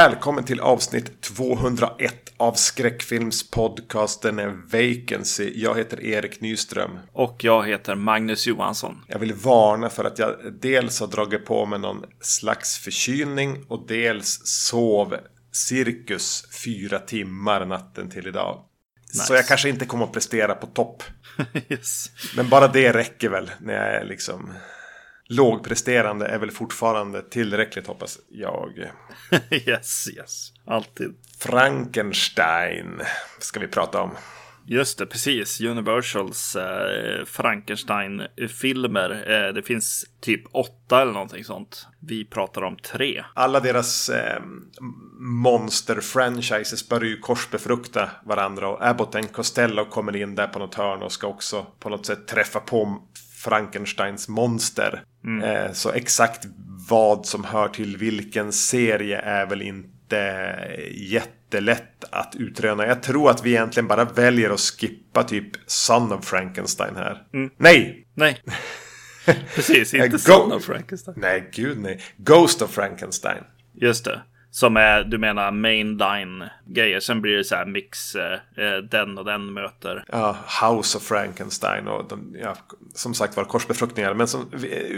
Välkommen till avsnitt 201 av skräckfilmspodcasten Vacancy. Jag heter Erik Nyström. Och jag heter Magnus Johansson. Jag vill varna för att jag dels har dragit på mig någon slags förkylning och dels sov cirkus fyra timmar natten till idag. Nice. Så jag kanske inte kommer att prestera på topp. yes. Men bara det räcker väl när jag är liksom lågpresterande är väl fortfarande tillräckligt hoppas jag. yes, yes. Alltid. Frankenstein ska vi prata om. Just det, precis. Universals eh, Frankenstein-filmer. Eh, det finns typ åtta eller någonting sånt. Vi pratar om tre. Alla deras eh, monster-franchises börjar ju korsbefrukta varandra. Och Abbott and Costello kommer in där på något hörn och ska också på något sätt träffa på Frankensteins monster. Mm. Eh, så exakt vad som hör till vilken serie är väl inte jättelätt att utröna. Jag tror att vi egentligen bara väljer att skippa typ Son of Frankenstein här. Mm. Nej! Nej. Precis, inte Son of Frankenstein. Nej, gud nej. Ghost of Frankenstein. Just det. Som är, du menar, mainline-grejer. Sen blir det så här mix, eh, eh, den och den möter. Ja, House of Frankenstein och de, ja, som sagt var korsbefruktningar. Men som,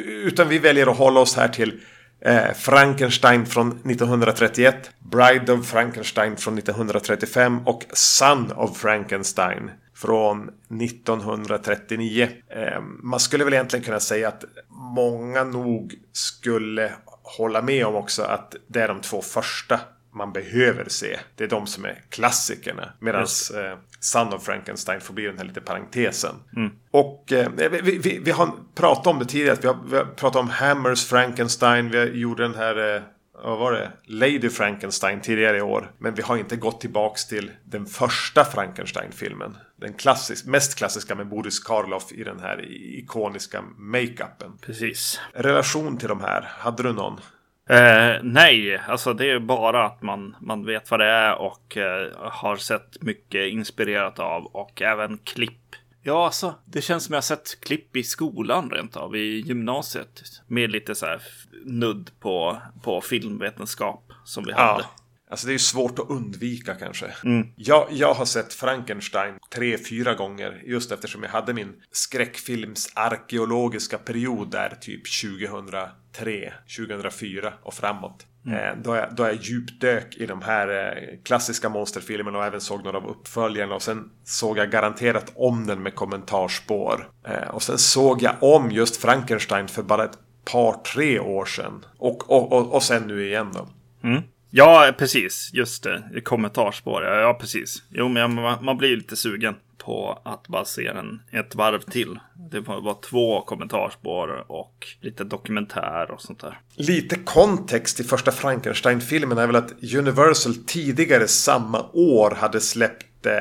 utan vi väljer att hålla oss här till eh, Frankenstein från 1931. Bride of Frankenstein från 1935 och Son of Frankenstein från 1939. Eh, man skulle väl egentligen kunna säga att många nog skulle hålla med om också att det är de två första man behöver se. Det är de som är klassikerna. Medan eh, Son of Frankenstein får bli den här lite parentesen. Mm. Och eh, vi, vi, vi, har pratat om det tidigare. Vi har, vi har pratat om Hammers Frankenstein. Vi gjorde den här eh, vad var det? Lady Frankenstein tidigare i år. Men vi har inte gått tillbaks till den första Frankenstein-filmen. Den klassisk, mest klassiska med Boris Karloff i den här ikoniska makeupen. Precis. Relation till de här, hade du någon? Eh, nej, alltså det är bara att man, man vet vad det är och eh, har sett mycket inspirerat av och även klipp Ja, alltså, det känns som jag sett klipp i skolan rent av, i gymnasiet. Med lite så här nudd på, på filmvetenskap som vi hade. Alltså det är ju svårt att undvika kanske. Mm. Jag, jag har sett Frankenstein tre, fyra gånger. Just eftersom jag hade min skräckfilmsarkeologiska period där typ 2003, 2004 och framåt. Mm. Eh, då, jag, då jag djupdök i de här eh, klassiska monsterfilmerna och även såg några av uppföljarna. Och sen såg jag garanterat om den med kommentarspår. Eh, och sen såg jag om just Frankenstein för bara ett par, tre år sedan. Och, och, och, och sen nu igen då. Mm. Ja, precis. Just det. Kommentarspår. Ja, ja precis. Jo, men man, man blir lite sugen på att bara se den ett varv till. Det var två kommentarspår och lite dokumentär och sånt där. Lite kontext i första Frankenstein-filmen är väl att Universal tidigare samma år hade släppt eh,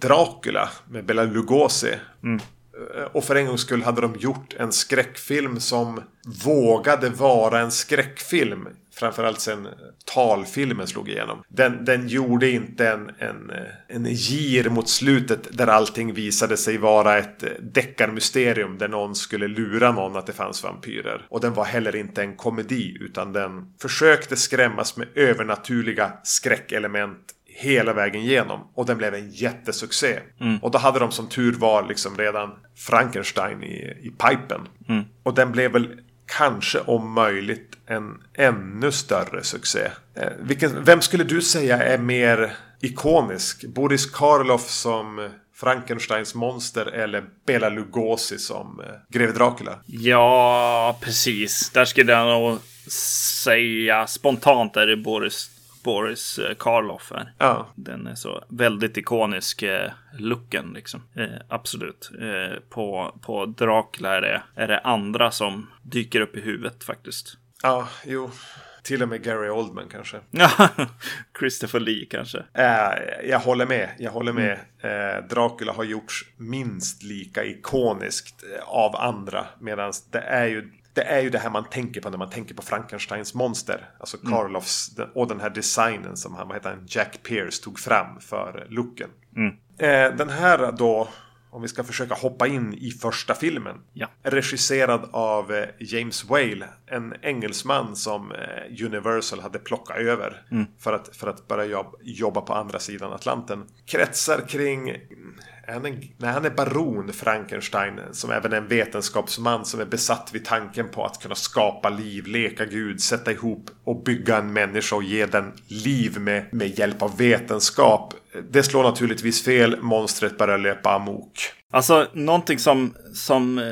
Dracula med Bela Lugosi. Mm. Eh, och för en gångs skull hade de gjort en skräckfilm som vågade vara en skräckfilm. Framförallt sen talfilmen slog igenom. Den, den gjorde inte en, en, en gir mot slutet där allting visade sig vara ett deckarmysterium där någon skulle lura någon att det fanns vampyrer. Och den var heller inte en komedi utan den försökte skrämmas med övernaturliga skräckelement hela vägen igenom. Och den blev en jättesuccé. Mm. Och då hade de som tur var liksom redan Frankenstein i, i pipen. Mm. Och den blev väl kanske om möjligt en ännu större succé. Eh, vilken, vem skulle du säga är mer ikonisk? Boris Karloff som Frankensteins monster eller Bela Lugosi som eh, greve Dracula? Ja, precis. Där skulle jag nog säga spontant är det Boris Boris eh, Karloff är. Ja. Den är så väldigt ikonisk eh, looken liksom. Eh, absolut. Eh, på, på Dracula är det, är det andra som dyker upp i huvudet faktiskt. Ja, jo. Till och med Gary Oldman kanske. Christopher Lee kanske. Eh, jag håller med. Jag håller med. Mm. Eh, Dracula har gjorts minst lika ikoniskt eh, av andra. Medan det är ju det är ju det här man tänker på när man tänker på Frankensteins monster. Alltså mm. Karloffs och den här designen som han, vad heter han, Jack Pierce tog fram för looken. Mm. Eh, den här då om vi ska försöka hoppa in i första filmen. Ja. Regisserad av eh, James Whale, en engelsman som eh, Universal hade plockat över mm. för, att, för att börja jobba på andra sidan Atlanten. Kretsar kring han nej, han är baron Frankenstein som även är en vetenskapsman som är besatt vid tanken på att kunna skapa liv, leka Gud, sätta ihop och bygga en människa och ge den liv med, med hjälp av vetenskap. Det slår naturligtvis fel, monstret börjar löpa amok. Alltså någonting som, som eh,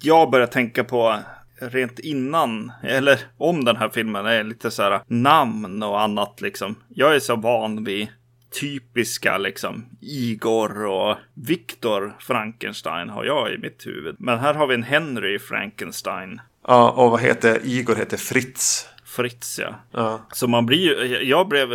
jag börjar tänka på rent innan, eller om den här filmen, är lite så här namn och annat liksom. Jag är så van vid typiska liksom Igor och Viktor Frankenstein har jag i mitt huvud. Men här har vi en Henry Frankenstein. Ja, och vad heter Igor? heter Fritz. Fritz ja. ja. Så man blir ju, jag blev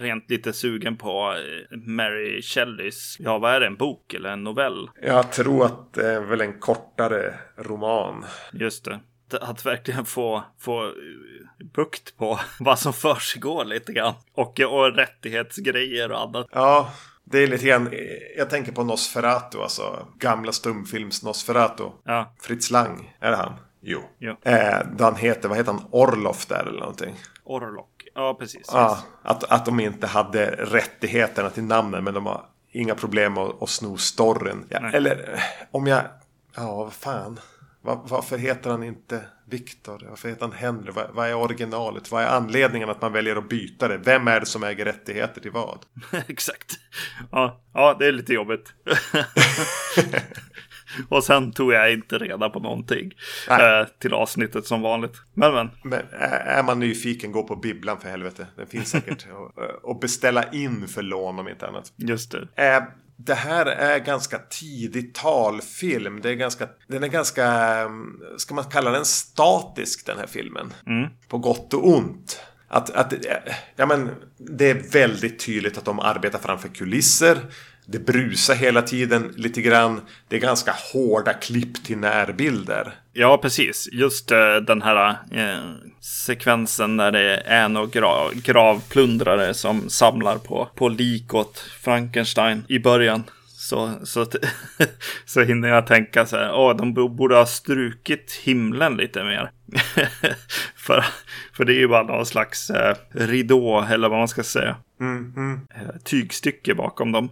rent lite sugen på eh, Mary Shelleys, ja vad är det, en bok eller en novell? Jag tror att det är väl en kortare roman. Just det att verkligen få, få bukt på vad som försiggår lite grann. Och, och rättighetsgrejer och annat. Ja, det är lite grann, jag tänker på Nosferatu, alltså gamla stumfilms Nosferatu. Ja. Fritz Lang, är det han? Jo. jo. Eh, han heter, vad heter han, Orlof där eller någonting? Orlok, ja precis. Ja, att, att de inte hade rättigheterna till namnen men de har inga problem att, att sno storyn. Ja, eller om jag, ja vad fan. Var, varför heter han inte Viktor? Varför heter han Henry? Vad, vad, är originalet? Vad är anledningen att man väljer att byta det? Vem är det som äger rättigheter till vad? Exakt. Ja, ja, det är lite jobbigt. Och sen tog jag inte reda på någonting eh, till avsnittet som vanligt. Men men. Men är man nyfiken, gå på bibblan för helvete. Den finns säkert. och, och beställa in för lån om inte annat. Just det. Eh, det här är ganska tidig talfilm. Det är ganska, den är ganska, ska man kalla den statisk den här filmen? Mm. På gott och ont. Att, att, ja, men, det är väldigt tydligt att de arbetar framför kulisser. Det brusar hela tiden lite grann. Det är ganska hårda klipp till närbilder. Ja, precis. Just uh, den här uh, sekvensen när det är några gra gravplundrare som samlar på, på lik åt Frankenstein i början. Så, så, så hinner jag tänka så här, åh, de borde ha strukit himlen lite mer. för, för det är ju bara någon slags eh, ridå, eller vad man ska säga. Mm, mm. Tygstycke bakom dem.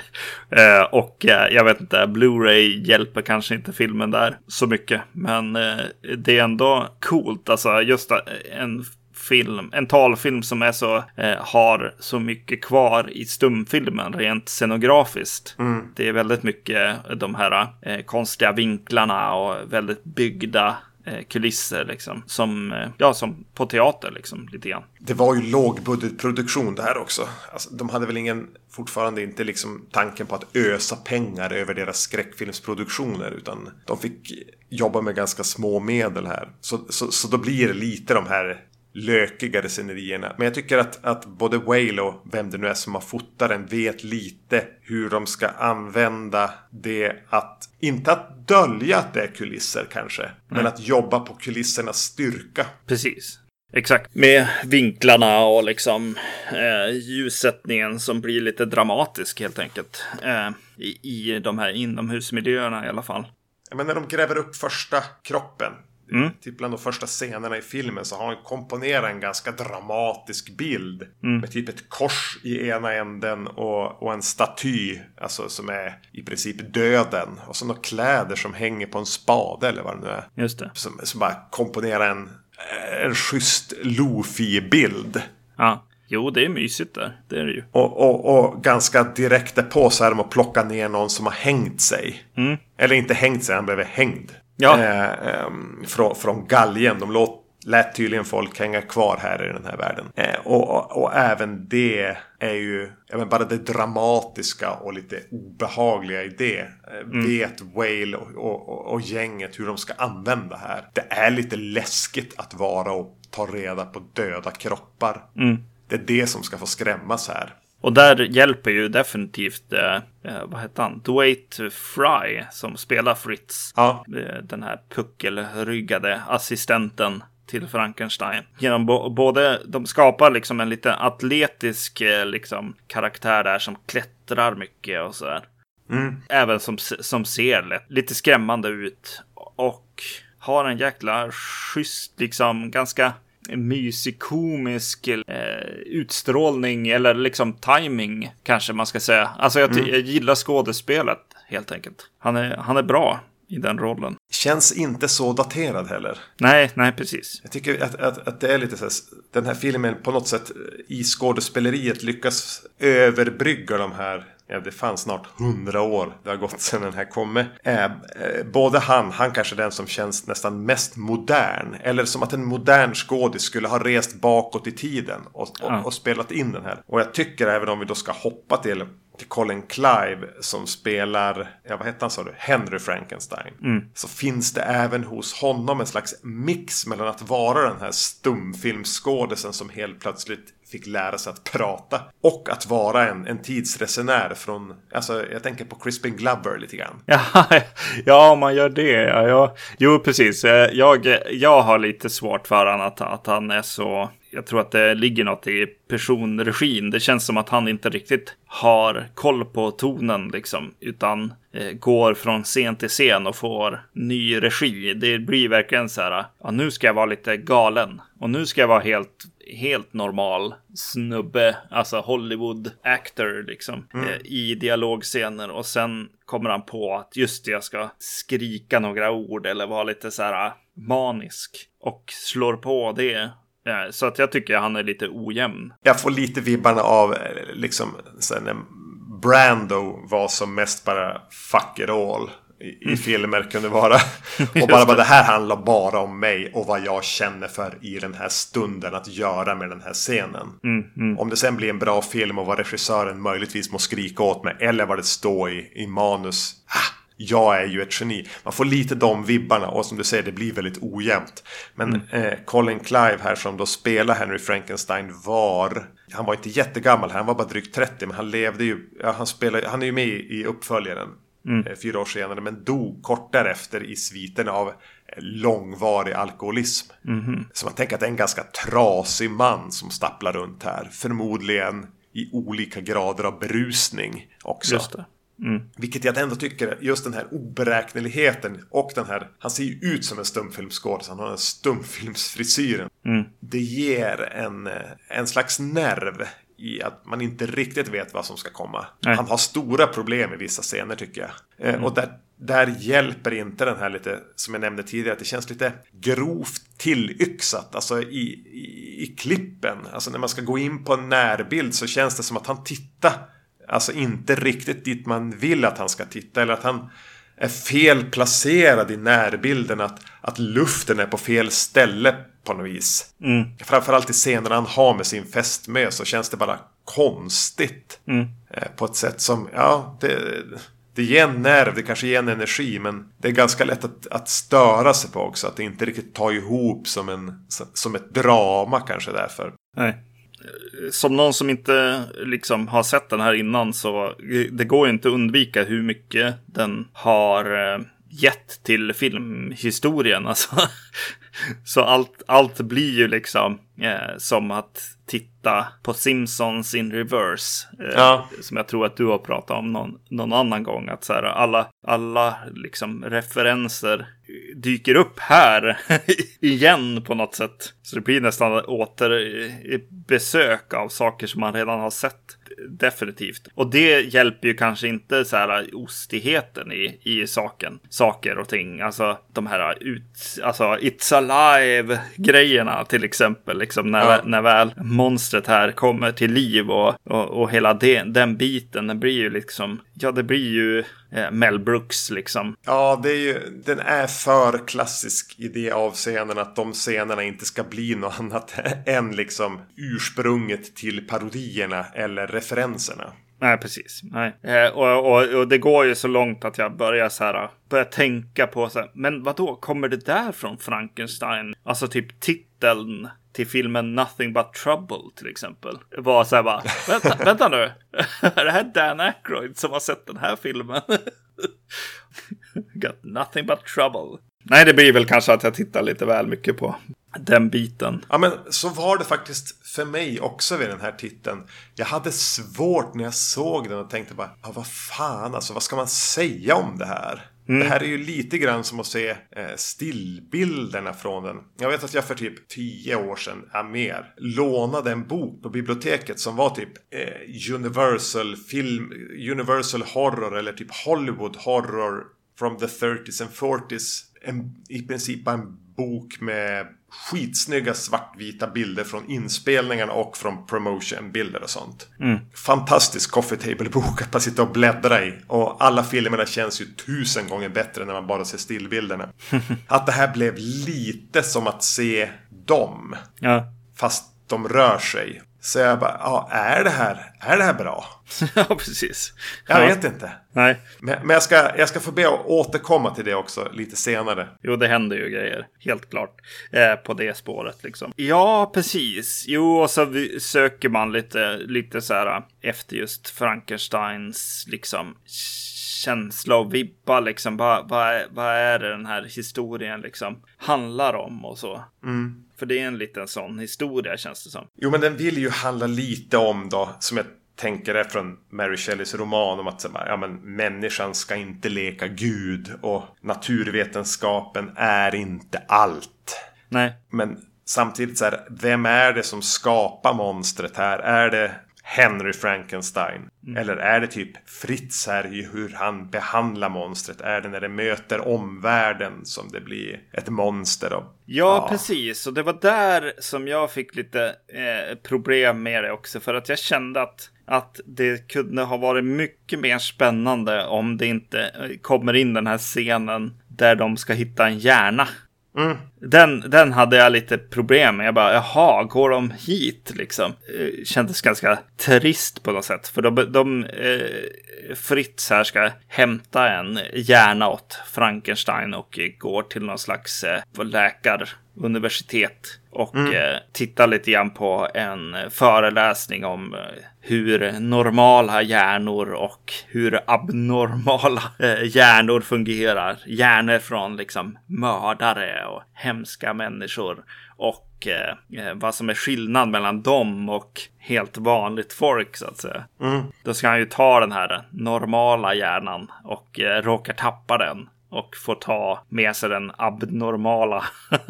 eh, och eh, jag vet inte, Blu-ray hjälper kanske inte filmen där så mycket. Men eh, det är ändå coolt, alltså just en film, en talfilm som är så, eh, har så mycket kvar i stumfilmen rent scenografiskt. Mm. Det är väldigt mycket de här eh, konstiga vinklarna och väldigt byggda eh, kulisser liksom. Som, eh, ja, som på teater liksom lite grann. Det var ju lågbudgetproduktion det här också. Alltså, de hade väl ingen, fortfarande inte liksom tanken på att ösa pengar över deras skräckfilmsproduktioner. Utan de fick jobba med ganska små medel här. Så, så, så då blir det lite de här lökigare scenerierna. Men jag tycker att, att både Whale och vem det nu är som har fotat den vet lite hur de ska använda det att, inte att dölja att det är kulisser kanske, mm. men att jobba på kulissernas styrka. Precis. Exakt. Med vinklarna och liksom eh, ljussättningen som blir lite dramatisk helt enkelt. Eh, i, I de här inomhusmiljöerna i alla fall. Men när de gräver upp första kroppen Mm. Typ bland de första scenerna i filmen så har han komponerat en ganska dramatisk bild. Mm. Med typ ett kors i ena änden och, och en staty. Alltså som är i princip döden. Och så några kläder som hänger på en spade eller vad det nu är. Just det. Som, som bara komponerar en, en schysst Lofi-bild. Ja. Jo, det är mysigt där. Det är det ju. Och, och, och ganska direkt på så är de att plocka ner någon som har hängt sig. Mm. Eller inte hängt sig, han blev hängd. Ja. Eh, eh, från, från galgen. De låt, lät tydligen folk hänga kvar här i den här världen. Eh, och, och, och, även det är ju, jag bara det dramatiska och lite obehagliga i det. Eh, mm. Vet Whale och, och, och, gänget hur de ska använda här. Det är lite läskigt att vara och ta reda på döda kroppar. Mm. Det är det som ska få skrämmas här. Och där hjälper ju definitivt, eh, eh, vad heter han, Dwight Fry som spelar Fritz. Ja. Eh, den här puckelryggade assistenten till Frankenstein. Genom både, de skapar liksom en lite atletisk eh, liksom, karaktär där som klättrar mycket och sådär. Mm. Även som, som ser lite skrämmande ut. Och har en jäkla schysst, liksom ganska mysig, komisk eh, utstrålning eller liksom timing kanske man ska säga. Alltså jag, mm. jag gillar skådespelet helt enkelt. Han är, han är bra i den rollen. Känns inte så daterad heller. Nej, nej precis. Jag tycker att, att, att det är lite så här, den här filmen på något sätt i skådespeleriet lyckas överbrygga de här Ja, det fanns snart hundra år det har gått sedan den här kom. Eh, eh, både han, han kanske är den som känns nästan mest modern. Eller som att en modern skådis skulle ha rest bakåt i tiden och, och, ja. och, spelat in den här. Och jag tycker även om vi då ska hoppa till till Colin Clive som spelar, ja vad hette han sa du, Henry Frankenstein. Mm. Så finns det även hos honom en slags mix mellan att vara den här stumfilmsskådisen som helt plötsligt fick lära sig att prata. Och att vara en, en tidsresenär från, alltså jag tänker på Crispin Glover lite grann. Ja, ja man gör det. Ja, ja. Jo, precis. Eh, jag, jag har lite svårt för honom att, att han är så jag tror att det ligger något i personregin. Det känns som att han inte riktigt har koll på tonen liksom, utan eh, går från scen till scen och får ny regi. Det blir verkligen så här, ja, nu ska jag vara lite galen och nu ska jag vara helt helt normal snubbe, alltså Hollywood actor liksom, mm. eh, i dialogscener och sen kommer han på att just det, jag ska skrika några ord eller vara lite så här manisk och slår på det så att jag tycker han är lite ojämn. Jag får lite vibbarna av eh, liksom när Brando var som mest bara fuck it all i, i filmer kunde vara. och bara, bara det här handlar bara om mig och vad jag känner för i den här stunden att göra med den här scenen. Mm, mm. Om det sen blir en bra film och vad regissören möjligtvis må skrika åt mig eller vad det står i, i manus. Ah, jag är ju ett geni. Man får lite de vibbarna och som du säger det blir väldigt ojämnt. Men mm. eh, Colin Clive här som då spelar Henry Frankenstein var han var inte jättegammal, han var bara drygt 30 men han levde ju, ja, han, spelade, han är ju med i uppföljaren mm. eh, fyra år senare men dog kort därefter i sviten av långvarig alkoholism. Mm. Så man tänker att det är en ganska trasig man som stapplar runt här. Förmodligen i olika grader av berusning också. Mm. Vilket jag ändå tycker, just den här oberäkneligheten och den här, han ser ju ut som en stumfilmsskådis, han har den stumfilmsfrisyren. Mm. Det ger en, en slags nerv i att man inte riktigt vet vad som ska komma. Nej. Han har stora problem i vissa scener tycker jag. Eh, mm. Och där, där hjälper inte den här lite, som jag nämnde tidigare, att det känns lite grovt tillyxat. Alltså i, i, i klippen. Alltså när man ska gå in på en närbild så känns det som att han tittar Alltså inte riktigt dit man vill att han ska titta. Eller att han är fel placerad i närbilden. Att, att luften är på fel ställe på något vis. Mm. Framförallt i scenerna han har med sin fästmö så känns det bara konstigt. Mm. Eh, på ett sätt som, ja, det, det ger en nerv, det kanske ger en energi. Men det är ganska lätt att, att störa sig på också. Att det inte riktigt tar ihop som, en, som ett drama kanske därför. Nej som någon som inte liksom har sett den här innan så det går ju inte att undvika hur mycket den har eh, gett till filmhistorien. Alltså. Så allt, allt blir ju liksom eh, som att titta på Simpsons in reverse. Eh, ja. Som jag tror att du har pratat om någon, någon annan gång. Att så här, alla, alla liksom referenser dyker upp här igen på något sätt. Så det blir nästan återbesök av saker som man redan har sett definitivt. Och det hjälper ju kanske inte så här ostigheten i, i saken. Saker och ting. Alltså de här ut, alltså It's Alive grejerna till exempel. Liksom när, ja. när väl monstret här kommer till liv och, och, och hela den, den biten. Den blir ju liksom, ja det blir ju eh, Mel Brooks liksom. Ja, det är ju, den är för klassisk i det avseenden att de scenerna inte ska bli något annat än liksom ursprunget till parodierna eller referenserna. Nej, precis. Nej. Eh, och, och, och, det går ju så långt att jag börjar så här, börjar tänka på så här, men vad då kommer det där från Frankenstein? Alltså typ titeln till filmen Nothing But Trouble till exempel. Var så här bara, vänta, vänta nu, är det här Dan Aykroyd som har sett den här filmen? Got nothing but trouble. Nej, det blir väl kanske att jag tittar lite väl mycket på den biten. Ja, men så var det faktiskt för mig också vid den här titeln. Jag hade svårt när jag såg den och tänkte bara, ja, vad fan alltså, vad ska man säga om det här? Mm. Det här är ju lite grann som att se eh, stillbilderna från den. Jag vet att jag för typ tio år sedan, ja mer, lånade en bok på biblioteket som var typ eh, Universal film, Universal horror eller typ Hollywood horror from the 30s and 40s. En, I princip bara en bok med skitsnygga svartvita bilder från inspelningarna och från promotionbilder och sånt. Mm. Fantastisk coffee table-bok att bara sitta och bläddra i. Och alla filmerna känns ju tusen gånger bättre när man bara ser stillbilderna. att det här blev lite som att se dem. Ja. Fast de rör sig. Så jag bara, ja, är det här, är det här bra? ja, precis. Jag ja. vet inte. Nej. Men, men, jag, ska, jag ska få be att återkomma till det också lite senare. Jo, det händer ju grejer. Helt klart. Eh, på det spåret liksom. Ja, precis. Jo, och så söker man lite, lite så här efter just Frankensteins liksom känsla och vibba liksom. Vad, vad, vad är det den här historien liksom handlar om och så. Mm. För det är en liten sån historia känns det som. Jo, men den vill ju handla lite om då, som jag tänker är från Mary Shelleys roman om att ja, men, människan ska inte leka Gud och naturvetenskapen är inte allt. Nej. Men samtidigt så här, vem är det som skapar monstret här? Är det Henry Frankenstein? Mm. Eller är det typ Fritz här i hur han behandlar monstret? Är det när det möter omvärlden som det blir ett monster? Och, ja, ja, precis. Och det var där som jag fick lite eh, problem med det också. För att jag kände att att det kunde ha varit mycket mer spännande om det inte eh, kommer in den här scenen där de ska hitta en hjärna Mm. Den, den hade jag lite problem med. Jag bara, jaha, går de hit liksom? Eh, kändes ganska trist på något sätt. För de, de eh, Fritz här ska hämta en hjärna åt Frankenstein och går till någon slags eh, läkaruniversitet och mm. eh, titta lite grann på en föreläsning om eh, hur normala hjärnor och hur abnormala eh, hjärnor fungerar. Hjärnor från liksom mördare och hemska människor och eh, eh, vad som är skillnad mellan dem och helt vanligt folk så att säga. Mm. Då ska han ju ta den här normala hjärnan och eh, råkar tappa den och får ta med sig den abnormala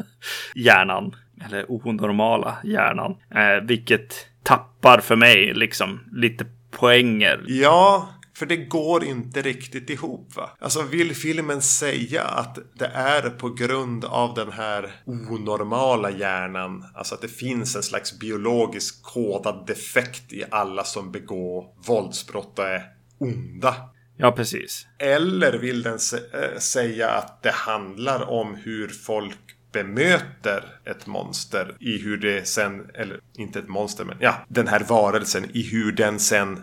hjärnan eller onormala hjärnan, eh, vilket tappar för mig liksom lite poänger. Ja, för det går inte riktigt ihop va? Alltså vill filmen säga att det är på grund av den här onormala hjärnan, alltså att det finns en slags biologisk kodad defekt i alla som begår våldsbrott och är onda. Ja, precis. Eller vill den äh, säga att det handlar om hur folk bemöter ett monster i hur det sen, eller inte ett monster men ja, den här varelsen i hur den sen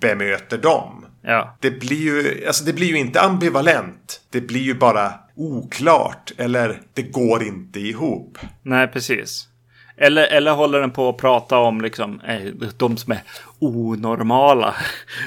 bemöter dem. Ja. Det blir ju, alltså det blir ju inte ambivalent. Det blir ju bara oklart eller det går inte ihop. Nej, precis. Eller, eller håller den på att prata om liksom, eh, de som är onormala?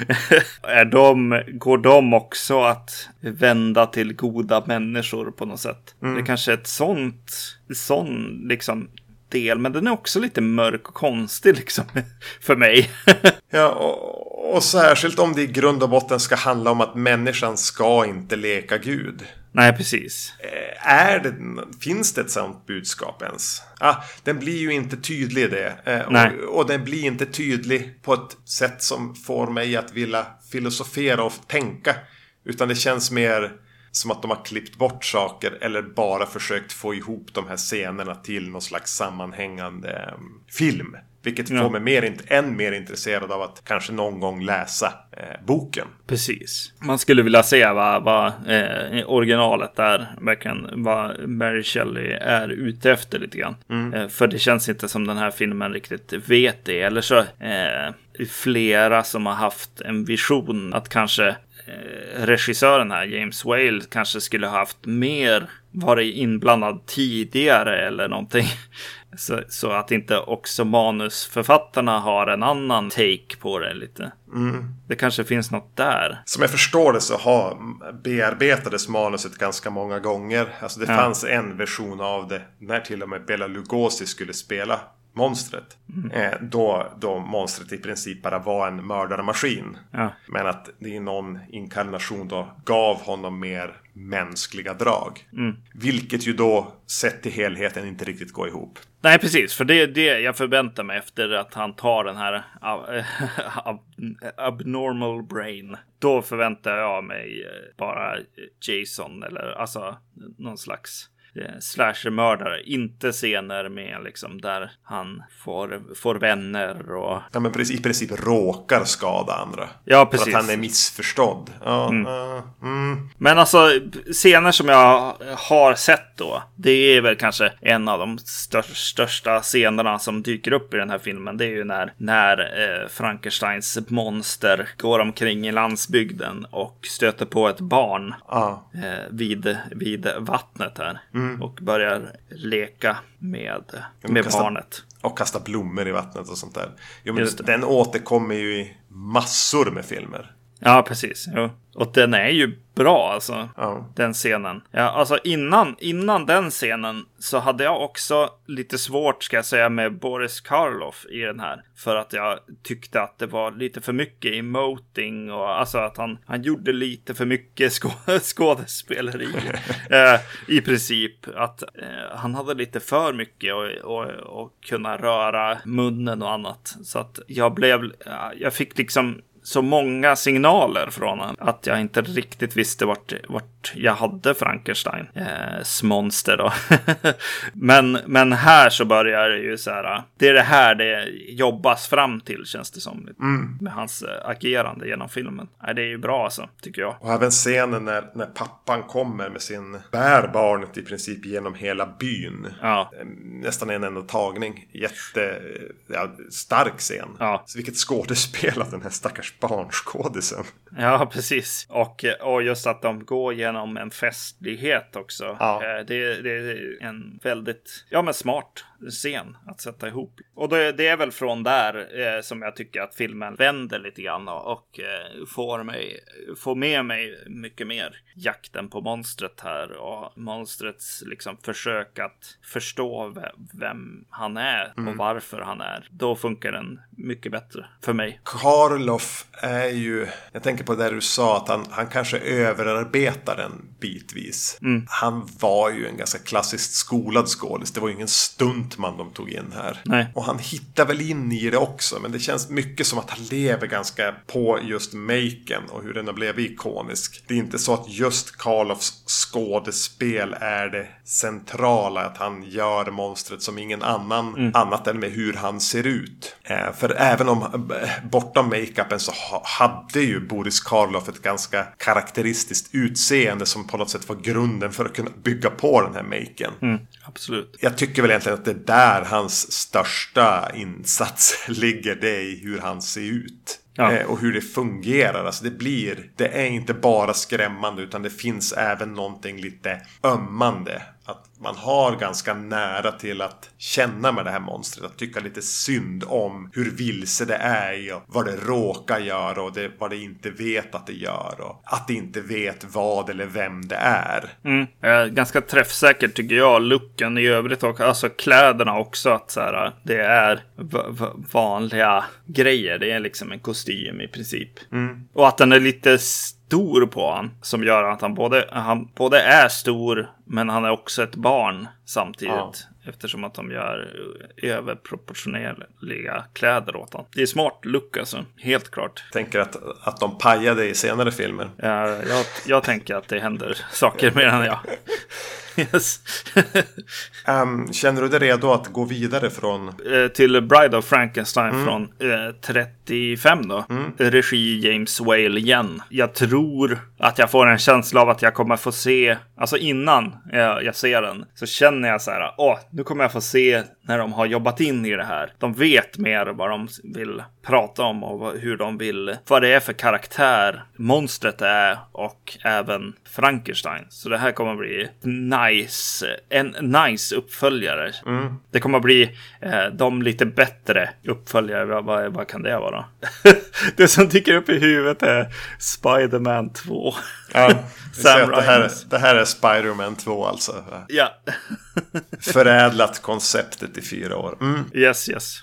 är de, går de också att vända till goda människor på något sätt? Mm. Det kanske är ett sånt, sån liksom del, men den är också lite mörk och konstig liksom för mig. ja, och, och särskilt om det i grund och botten ska handla om att människan ska inte leka Gud. Nej, precis. Eh, är det, finns det ett sånt budskap ens? Ah, den blir ju inte tydlig i det. Eh, och, och, den blir inte tydlig på ett sätt som får mig att vilja filosofera och tänka. Utan det känns mer som att de har klippt bort saker eller bara försökt få ihop de här scenerna till någon slags sammanhängande um, film. Vilket ja. får mig mer, än mer intresserad av att kanske någon gång läsa eh, boken. Precis. Man skulle vilja se vad, vad eh, originalet är, verkligen vad Mary Shelley är ute efter lite grann. Mm. Eh, för det känns inte som den här filmen riktigt vet det. Eller så eh, flera som har haft en vision att kanske eh, regissören här, James Whale, kanske skulle ha haft mer varit inblandad tidigare eller någonting. Så, så, att inte också manusförfattarna har en annan take på det lite. Mm. Det kanske finns något där. Som jag förstår det så har bearbetades manuset ganska många gånger. Alltså det ja. fanns en version av det när till och med Bela Lugosi skulle spela monstret. Mm. Eh, då, då monstret i princip bara var en mördarmaskin. Ja. Men att det i någon inkarnation då gav honom mer mänskliga drag. Mm. Vilket ju då sett till helheten inte riktigt går ihop. Nej, precis. För det är det jag förväntar mig efter att han tar den här abnormal brain. Då förväntar jag mig eh, bara Jason eller alltså någon slags slashermördare. Inte scener med liksom där han får, får vänner och... Ja men i princip råkar skada andra. Ja precis. För att han är missförstådd. Ja, mm. Uh, mm. Men alltså scener som jag har sett då. Det är väl kanske en av de största scenerna som dyker upp i den här filmen. Det är ju när, när eh, Frankensteins monster går omkring i landsbygden och stöter på ett barn ah. eh, vid, vid vattnet här. Mm. Mm. Och börjar leka med, med kasta, barnet. Och kasta blommor i vattnet och sånt där. Jo, men den återkommer ju i massor med filmer. Ja, precis. Jo. Och den är ju bra alltså. Ja. Den scenen. Ja, alltså innan, innan den scenen så hade jag också lite svårt ska jag säga med Boris Karloff i den här. För att jag tyckte att det var lite för mycket emoting och alltså att han, han gjorde lite för mycket skå skådespeleri. eh, I princip att eh, han hade lite för mycket och, och, och kunna röra munnen och annat. Så att jag blev, jag fick liksom så många signaler från honom att jag inte riktigt visste vart, vart jag hade Frankenstein. Eh, monster då. men, men här så börjar det ju så här. Det är det här det jobbas fram till känns det som. Mm. Med hans äh, agerande genom filmen. Nej, det är ju bra alltså, tycker jag. Och även scenen när, när pappan kommer med sin bär barnet i princip genom hela byn. Ja. Eh, nästan en enda tagning. Jätte ja, stark scen. Ja. Så vilket skådespel av den här stackars barnskådisen. Ja, precis. Och, och just att de går genom en festlighet också. Ja. Eh, det, det är en väldigt ja, men smart scen att sätta ihop. Och det, det är väl från där eh, som jag tycker att filmen vänder lite grann och eh, får, mig, får med mig mycket mer jakten på monstret här och monstrets liksom försök att förstå vem han är och mm. varför han är. Då funkar den mycket bättre för mig. Karloff är ju, jag tänker på det du sa att han, han kanske överarbetar den bitvis. Mm. Han var ju en ganska klassiskt skolad skådis. Det var ju ingen stuntman de tog in här. Nej. Och han hittar väl in i det också. Men det känns mycket som att han lever ganska på just maken och hur den har blivit ikonisk. Det är inte så att just Karloffs skådespel är det centrala. Att han gör monstret som ingen annan. Mm. Annat än med hur han ser ut. Eh, för även om eh, bortom makeupen så hade ju Boris Karloff ett ganska karaktäristiskt utseende som på något sätt var grunden för att kunna bygga på den här maken. Mm, absolut. Jag tycker väl egentligen att det är där hans största insats ligger. Det är i hur han ser ut. Ja. Eh, och hur det fungerar. Alltså det blir, det är inte bara skrämmande utan det finns även någonting lite ömmande man har ganska nära till att känna med det här monstret. Att tycka lite synd om hur vilse det är och vad det råkar göra och det, vad det inte vet att det gör. Och att det inte vet vad eller vem det är. Mm. Eh, ganska träffsäkert tycker jag. Looken i övrigt och alltså kläderna också. Att så här, det är vanliga grejer. Det är liksom en kostym i princip. Mm. Och att den är lite stor på han. Som gör att han både, han både är stor men han är också ett barn samtidigt. Ja. Eftersom att de gör överproportionerliga kläder åt honom. Det är smart look alltså, helt klart. Tänker att, att de pajade i senare filmer. Ja, jag, jag tänker att det händer saker med den, ja. Yes. um, känner du dig redo att gå vidare från? Uh, till Bride of Frankenstein mm. från eh, 35 då. Mm. Regi James Whale igen. Jag tror att jag får en känsla av att jag kommer få se, alltså innan jag, jag ser den, så känner jag så här, åh, nu kommer jag få se när de har jobbat in i det här. De vet mer vad de vill prata om och hur de vill, vad det är för karaktär monstret är och även Frankenstein. Så det här kommer bli nice, en nice uppföljare. Mm. Det kommer bli eh, de lite bättre uppföljare. Vad, vad, vad kan det vara? det som dyker upp i huvudet är Spiderman 2. Ja, Sam det, här, det här är Spiderman 2 alltså. Ja. Förädlat konceptet i fyra år. Mm. Yes, yes.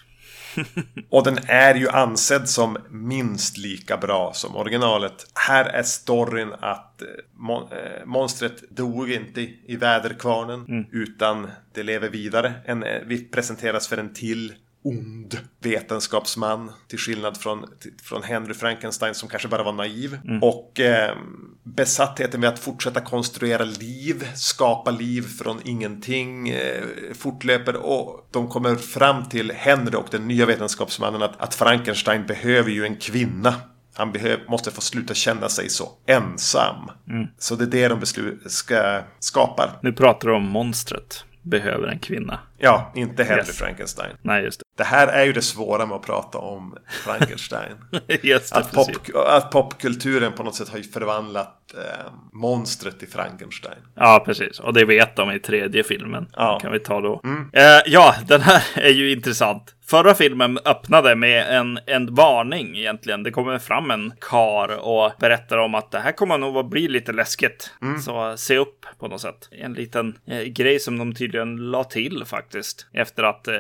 och den är ju ansedd som minst lika bra som originalet. Här är storyn att eh, mon äh, monstret dog inte i väderkvarnen mm. utan det lever vidare. En, eh, vi presenteras för en till ond vetenskapsman. Till skillnad från, från Henry Frankenstein som kanske bara var naiv. Mm. Och eh, besattheten med att fortsätta konstruera liv, skapa liv från ingenting eh, fortlöper. Och de kommer fram till Henry och den nya vetenskapsmannen att, att Frankenstein behöver ju en kvinna. Han behöv, måste få sluta känna sig så ensam. Mm. Så det är det de beslut, ska, skapar. Nu pratar du om monstret behöver en kvinna. Ja, inte Henry yes. Frankenstein. Nej, just det. Det här är ju det svåra med att prata om Frankenstein. yes, att, pop, att popkulturen på något sätt har förvandlat eh, monstret till Frankenstein. Ja, precis. Och det vet de i tredje filmen. Ja. kan vi ta då. Mm. Eh, ja, den här är ju intressant. Förra filmen öppnade med en, en varning egentligen. Det kommer fram en kar och berättar om att det här kommer nog att bli lite läskigt. Mm. Så se upp på något sätt. En liten eh, grej som de tydligen la till faktiskt. Efter att eh,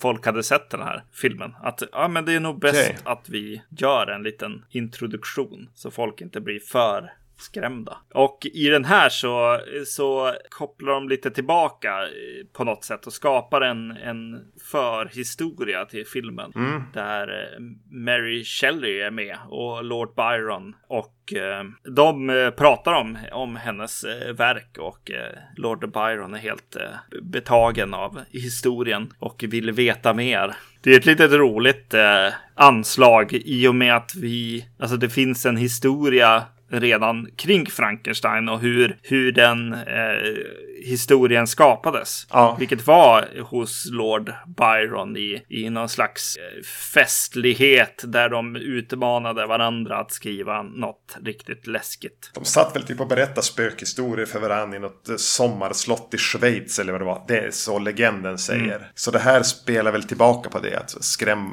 folk hade sett den här filmen. Att ja, men det är nog bäst okay. att vi gör en liten introduktion. Så folk inte blir för skrämda. Och i den här så, så kopplar de lite tillbaka eh, på något sätt och skapar en, en förhistoria till filmen. Mm. Där eh, Mary Shelley är med och Lord Byron. Och eh, de pratar om, om hennes verk och Lord Byron är helt betagen av historien och vill veta mer. Det är ett litet roligt anslag i och med att vi, alltså det finns en historia redan kring Frankenstein och hur, hur den eh, historien skapades. Ja. Vilket var hos Lord Byron i, i någon slags eh, festlighet där de utmanade varandra att skriva något riktigt läskigt. De satt väl typ och berättade spökhistorier för varandra i något eh, sommarslott i Schweiz eller vad det var. Det är så legenden säger. Mm. Så det här spelar väl tillbaka på det. Att skräm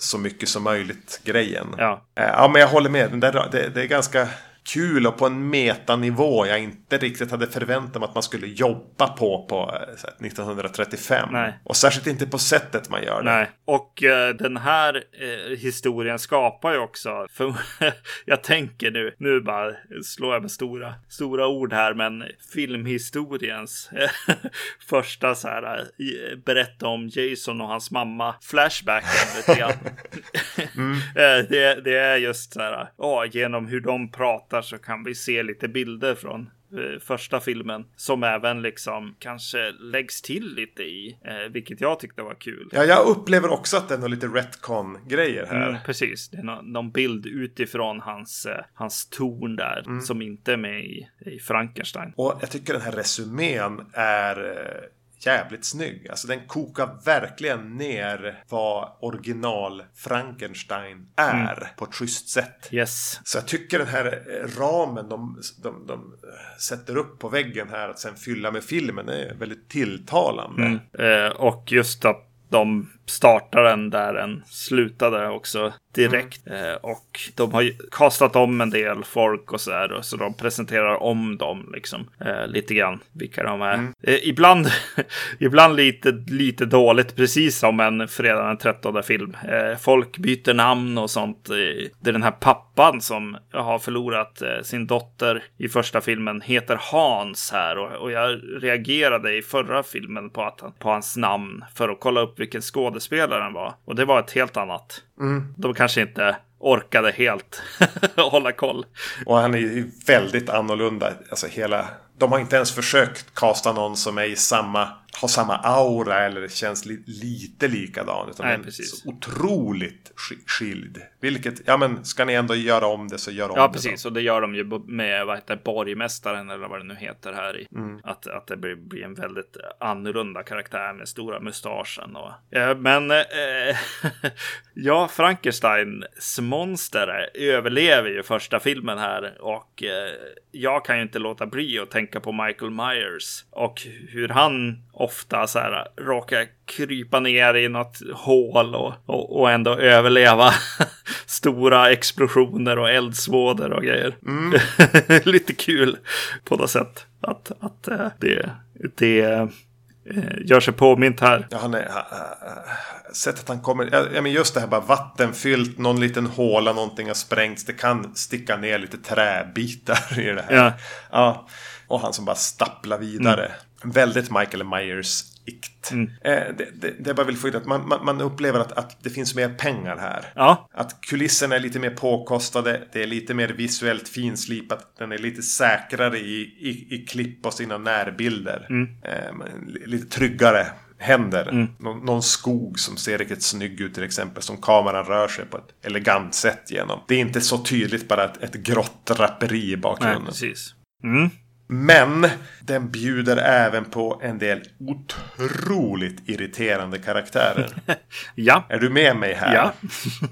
så mycket som möjligt grejen. Ja, eh, ja men jag håller med. Det, det, det är ganska kul och på en metanivå jag inte riktigt hade förväntat mig att man skulle jobba på på 1935. Eh, Nej. Och särskilt inte på sättet man gör det. Nej, och eh, den här eh, historien skapar ju också, för jag tänker nu, nu bara slår jag med stora, stora ord här, men filmhistoriens första så här, eh, berätta om Jason och hans mamma flashbacken lite grann. mm. det, det är just så här, oh, genom hur de pratar så kan vi se lite bilder från eh, första filmen som även liksom kanske läggs till lite i, eh, vilket jag tyckte var kul. Ja, jag upplever också att det är lite retcon-grejer här. Mm, precis, det är någon, någon, bild utifrån hans, eh, hans torn där mm. som inte är med i, i Frankenstein. Och jag tycker den här resumén är eh, jävligt snygg. Alltså den kokar verkligen ner vad original Frankenstein är mm. på ett schysst sätt. Yes. Så jag tycker den här ramen de, de, de sätter upp på väggen här att sen fylla med filmen är väldigt tilltalande. Mm. Eh, och just att de startar den där den slutade också direkt. Mm. Eh, och de har ju kastat om en del folk och så där. Så de presenterar om dem liksom eh, lite grann vilka de är. Mm. Eh, ibland, ibland lite, lite dåligt, precis som en fredag den 13 film. Eh, folk byter namn och sånt. det är den här pappan som har förlorat eh, sin dotter i första filmen heter Hans här. Och, och jag reagerade i förra filmen på, att, på hans namn för att kolla upp vilken skådespelaren var. Och det var ett helt annat. Mm. De kanske inte orkade helt hålla koll. Och han är ju väldigt annorlunda. Alltså hela... De har inte ens försökt kasta någon som är i samma har samma aura eller känns li lite likadan. Utan Nej, den är så otroligt skild. Vilket, ja men ska ni ändå göra om det så gör om ja, det. Ja precis, då. och det gör de ju med vad heter borgmästaren eller vad det nu heter här i. Mm. Att, att det blir, blir, en väldigt annorlunda karaktär med stora mustaschen. Och, eh, men eh, ja, Frankensteins monster överlever ju första filmen här och eh, jag kan ju inte låta bli att tänka på Michael Myers och hur han ofta så här råkar krypa ner i något hål och, och, och ändå överleva stora explosioner och eldsvådor och grejer. Mm. Lite kul på något sätt att, att eh, det, det eh, gör sig påmint här. Ja, han är, sättet han kommer, ja, men just det här bara vattenfyllt, någon liten håla, någonting har sprängts. Det kan sticka ner lite träbitar i det här. Ja. ja och han som bara stapplar vidare. Mm. Väldigt Michael Myers-ikt. Mm. Eh, det, det, det bara vill få in att man, man, man, upplever att, att det finns mer pengar här. Ja. Att kulisserna är lite mer påkostade. Det är lite mer visuellt finslipat. Den är lite säkrare i, i, i klipp och sina närbilder. Mm. Eh, lite tryggare händer. Mm. Någon, någon, skog som ser riktigt snygg ut till exempel. Som kameran rör sig på ett elegant sätt genom. Det är inte så tydligt bara ett, ett grått draperi i bakgrunden. Nej, precis. Mm. Men den bjuder även på en del otroligt irriterande karaktärer. ja. Är du med mig här? Ja.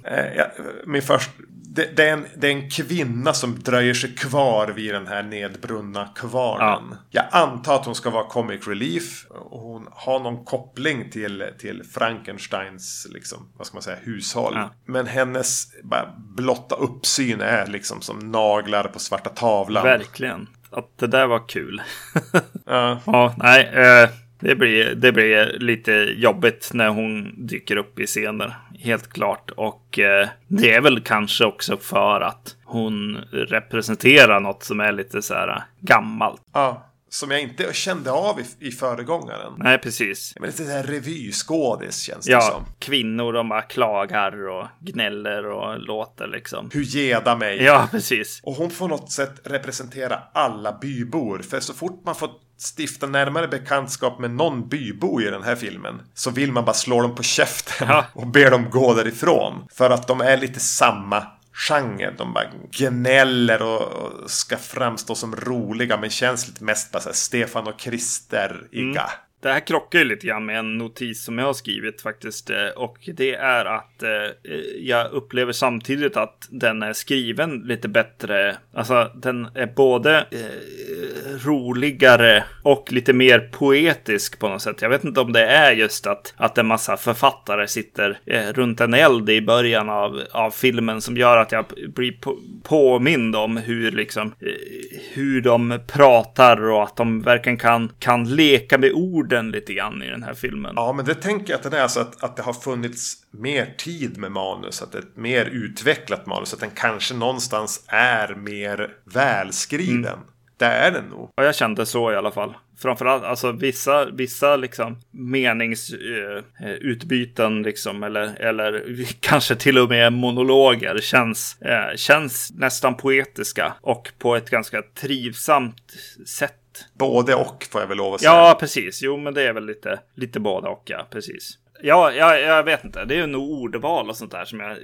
Eh, min först, det, det, är en, det är en kvinna som dröjer sig kvar vid den här nedbrunna kvarnen. Ja. Jag antar att hon ska vara comic relief. Och hon har någon koppling till, till Frankensteins liksom, vad ska man säga, hushåll. Ja. Men hennes bara, blotta uppsyn är liksom som naglar på svarta tavlan. Verkligen att det där var kul. ja. ja, nej. Eh, det blir, det blir lite jobbigt när hon dyker upp i scener. Helt klart. Och eh, det är väl kanske också för att hon representerar något som är lite så här gammalt. Ja. Som jag inte kände av i, i föregångaren. Nej, precis. Men lite såhär revyskådis känns det ja, som. kvinnor de bara klagar och gnäller och låter liksom. Hur geda mig. Ja, precis. Och hon får något sätt representera alla bybor. För så fort man får stifta närmare bekantskap med någon bybo i den här filmen så vill man bara slå dem på käften ja. och be dem gå därifrån. För att de är lite samma genre. De bara gnäller och ska framstå som roliga men känns lite mest bara så här Stefan och Krister-iga. Mm. Det här krockar ju lite grann med en notis som jag har skrivit faktiskt. Eh, och det är att eh, jag upplever samtidigt att den är skriven lite bättre. Alltså den är både eh, roligare och lite mer poetisk på något sätt. Jag vet inte om det är just att, att en massa författare sitter eh, runt en eld i början av, av filmen som gör att jag blir på, påmind om hur liksom eh, hur de pratar och att de verkligen kan, kan leka med ord orden lite grann i den här filmen. Ja, men det tänker jag att det är alltså att, att det har funnits mer tid med manus. Att det är ett mer utvecklat manus. Att den kanske någonstans är mer välskriven. Mm. Det är den nog. Ja, jag kände så i alla fall. Framförallt, alltså vissa, vissa liksom meningsutbyten uh, liksom, eller, eller kanske till och med monologer känns, uh, känns nästan poetiska och på ett ganska trivsamt sätt Både och får jag väl lov att säga. Ja, precis. Jo, men det är väl lite, lite både och, ja. Precis. Ja, ja, jag vet inte. Det är nog ordval och sånt där som jag eh,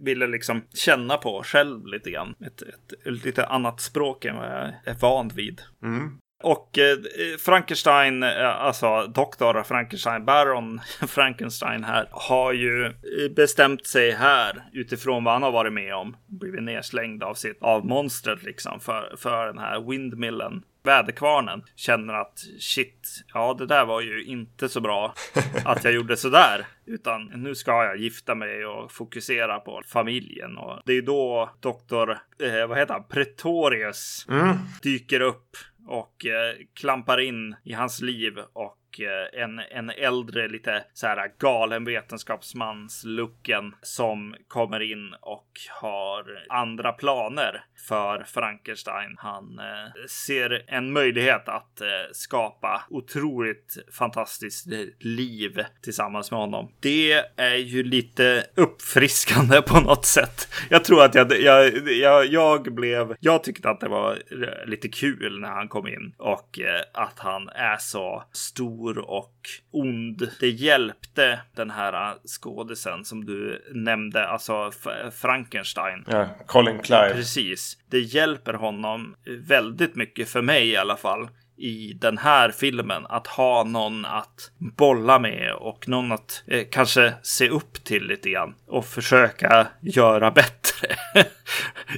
ville liksom känna på själv lite grann. Ett, ett, ett lite annat språk än vad jag är van vid. Mm. Och eh, Frankenstein, eh, alltså doktor Frankenstein, Baron Frankenstein här, har ju bestämt sig här utifrån vad han har varit med om. Blivit nedslängd av sitt, av monstret liksom för, för den här windmillen väderkvarnen känner att shit, ja det där var ju inte så bra att jag gjorde så där. Utan nu ska jag gifta mig och fokusera på familjen. Och det är då doktor, eh, vad heter han, Pretorius mm. dyker upp och eh, klampar in i hans liv och Eh, en, en äldre, lite så här galen vetenskapsmans-looken som kommer in och har andra planer för Frankenstein. Han eh, ser en möjlighet att eh, skapa otroligt fantastiskt liv tillsammans med honom. Det är ju lite uppfriskande på något sätt. Jag tror att jag, jag, jag, jag blev, jag tyckte att det var lite kul när han kom in och eh, att han är så stor stor och ond. Det hjälpte den här skådisen som du nämnde, alltså Frankenstein. Ja, Colin Clive. Precis. Det hjälper honom väldigt mycket för mig i alla fall i den här filmen. Att ha någon att bolla med och någon att eh, kanske se upp till lite grann och försöka göra bättre.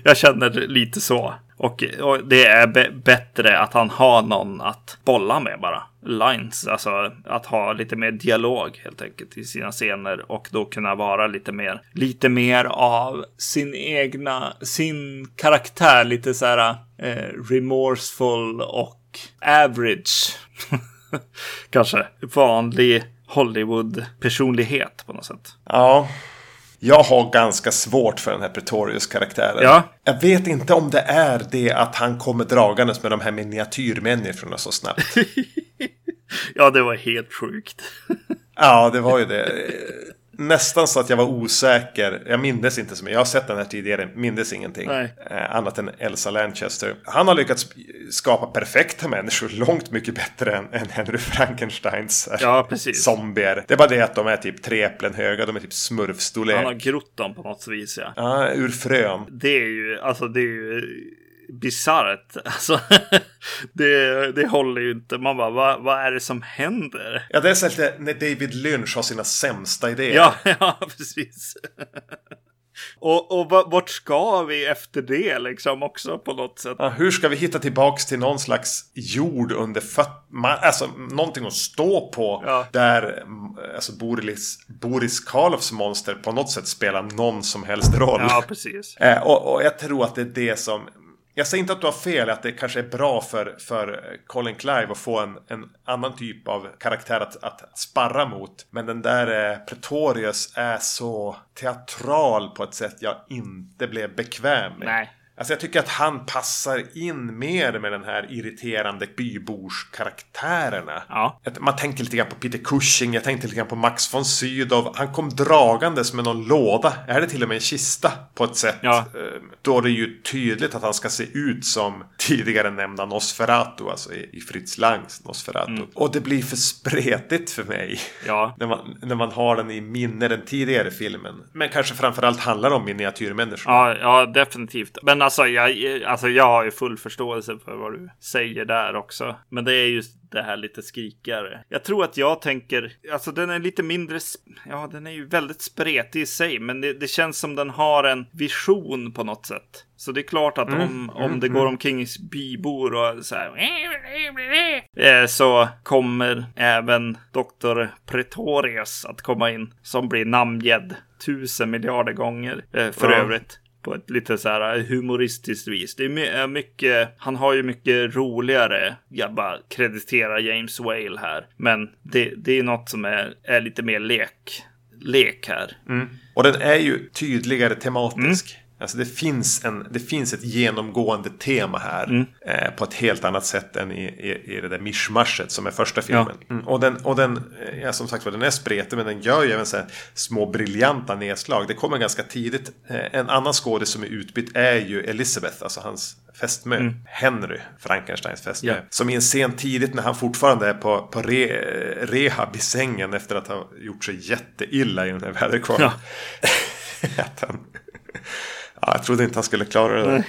jag känner lite så. Och, och det är bättre att han har någon att bolla med bara. Lines, alltså att ha lite mer dialog helt enkelt i sina scener och då kunna vara lite mer, lite mer av sin egna, sin karaktär, lite så här eh, remorseful och average. Kanske vanlig Hollywood-personlighet på något sätt. Ja. Jag har ganska svårt för den här Pretorius-karaktären. Ja. Jag vet inte om det är det att han kommer dragandes med de här miniatyrmänniskorna så snabbt. ja, det var helt sjukt. ja, det var ju det nästan så att jag var osäker. Jag mindes inte så mycket. Jag har sett den här tidigare, mindes ingenting. Eh, annat än Elsa Lanchester. Han har lyckats skapa perfekta människor långt mycket bättre än, än Henry Frankensteins eh, ja, precis. zombier. Det är bara det att de är typ tre äpplen höga. De är typ smurfstorlek. Han har grott dem på något vis ja. Ja, ur frön. Det är ju, alltså det är ju bisarrt. Alltså, det, det håller ju inte. Man bara, vad, vad är det som händer? Ja, det är så lite när David Lynch har sina sämsta idéer. Ja, ja precis. Och, och vart ska vi efter det liksom också på något sätt? Ja, hur ska vi hitta tillbaks till någon slags jord under fötterna? Alltså någonting att stå på. Ja. Där alltså, Boris, Boris Karloffs monster på något sätt spelar någon som helst roll. Ja, precis. Eh, och, och jag tror att det är det som jag säger inte att du har fel, att det kanske är bra för, för Colin Clive att få en, en annan typ av karaktär att, att sparra mot. Men den där eh, Pretorius är så teatral på ett sätt jag inte blev bekväm med. Nej. Alltså jag tycker att han passar in mer med den här irriterande byborskaraktärerna. Ja. Man tänker lite grann på Peter Cushing, jag tänkte lite grann på Max von Sydow. Han kom dragandes med någon låda, är det till och med en kista på ett sätt. Ja. Eh, då det är ju tydligt att han ska se ut som tidigare nämnda Nosferatu, alltså i Fritz Langs Nosferatu. Mm. Och det blir för spretigt för mig. Ja. när, man, när man har den i minne, den tidigare filmen. Men kanske framförallt handlar om miniatyrmänniskor. Ja, ja definitivt. Men alltså jag, alltså jag har ju full förståelse för vad du säger där också. Men det är just det här lite skrikigare. Jag tror att jag tänker, alltså den är lite mindre, ja den är ju väldigt spretig i sig, men det, det känns som den har en vision på något sätt. Så det är klart att mm, om, om mm, det går mm. omkring bybor och så här, eh, så kommer även Dr. Pretorius att komma in som blir namngedd tusen miljarder gånger eh, för mm. övrigt på ett lite så här humoristiskt vis. Det är mycket, han har ju mycket roligare, jag bara krediterar James Whale här, men det, det är något som är, är lite mer lek, lek här. Mm. Och den är ju tydligare tematisk. Mm. Alltså det finns, en, det finns ett genomgående tema här. Mm. Eh, på ett helt annat sätt än i, i, i det där mischmaschet som är första filmen. Ja. Mm. Och den, och den eh, ja, som sagt var, den är spretig men den gör ju även så små briljanta nedslag. Det kommer ganska tidigt. Eh, en annan skådis som är utbytt är ju Elizabeth, alltså hans fästmö. Mm. Henry, Frankensteins fästmö. Yeah. Som i en scen tidigt när han fortfarande är på, på re, rehab i sängen efter att ha gjort sig jätteilla i den här väderkvarnen. Ja. Ja, jag trodde inte han skulle klara det. Nej.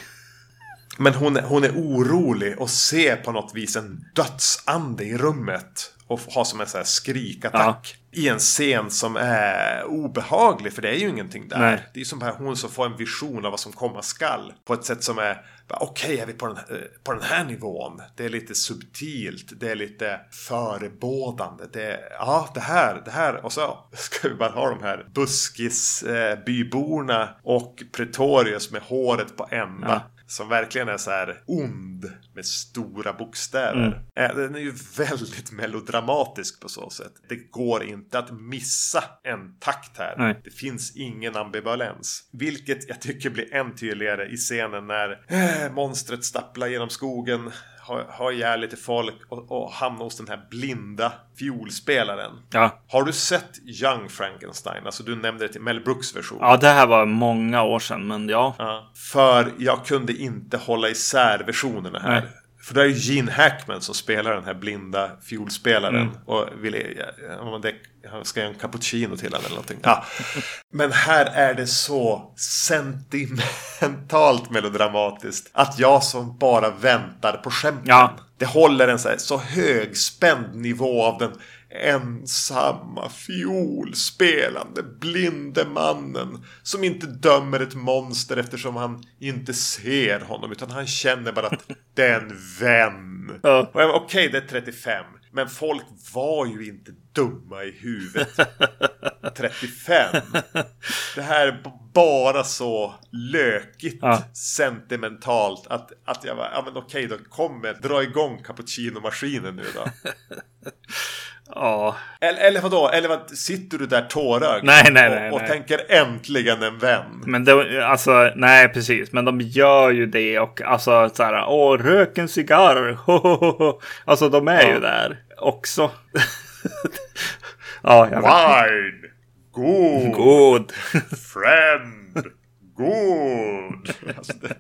Men hon, hon är orolig och ser på något vis en dödsande i rummet. Och har som en sån här skrikattack. Ja. I en scen som är obehaglig. För det är ju ingenting där. Nej. Det är som bara hon som får en vision av vad som komma skall. På ett sätt som är Okej, okay, är vi på den, eh, på den här nivån? Det är lite subtilt. Det är lite förebådande. Det är, ja, det här, det här. Och så ska vi bara ha de här buskisbyborna eh, och Pretorius med håret på ända. Ja. Som verkligen är så här ond med stora bokstäver. Mm. Den är ju väldigt melodramatisk på så sätt. Det går inte att missa en takt här. Nej. Det finns ingen ambivalens. Vilket jag tycker blir än tydligare i scenen när äh, monstret stapplar genom skogen ha, ha ihjäl lite folk och, och hamna hos den här blinda fiolspelaren. Ja. Har du sett Young Frankenstein? Alltså du nämnde det till Mel Brooks version. Ja, det här var många år sedan, men ja. ja. För jag kunde inte hålla isär versionerna här. Nej. För det är ju Gene Hackman som spelar den här blinda fiolspelaren. Mm. Och vill, ja, det, ska göra en cappuccino till honom eller någonting. Ja. Men här är det så sentimentalt melodramatiskt. Att jag som bara väntar på skämten. Ja. Det håller en så, här, så högspänd nivå av den ensamma fiolspelande blinde mannen som inte dömer ett monster eftersom han inte ser honom utan han känner bara att det är en vän. Ja. Okej, okay, det är 35. Men folk var ju inte dumma i huvudet. 35. Det här är bara så lökigt ja. sentimentalt att, att jag var, ja men okej då, kommer, dra igång cappuccino-maskinen nu då. Ja. Eller, eller vadå? Eller vad, sitter du där tårögd? Nej, nej, nej. Och, och nej. tänker äntligen en vän? Men de, alltså, nej precis. Men de gör ju det och alltså så här, åh, rök en cigarr. Alltså de är ja. ju där också. ja, jag Wine! God! God! Friend! God! Alltså det,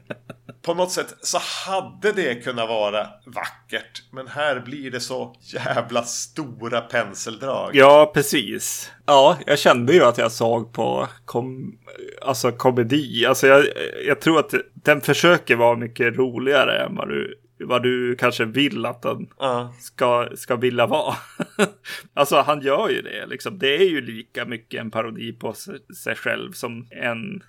på något sätt så hade det kunnat vara vackert. Men här blir det så jävla stora penseldrag. Ja, precis. Ja, jag kände ju att jag såg på kom, alltså komedi. Alltså jag, jag tror att den försöker vara mycket roligare än vad du vad du kanske vill att den uh. ska, ska vilja vara. alltså han gör ju det liksom. Det är ju lika mycket en parodi på sig själv som en,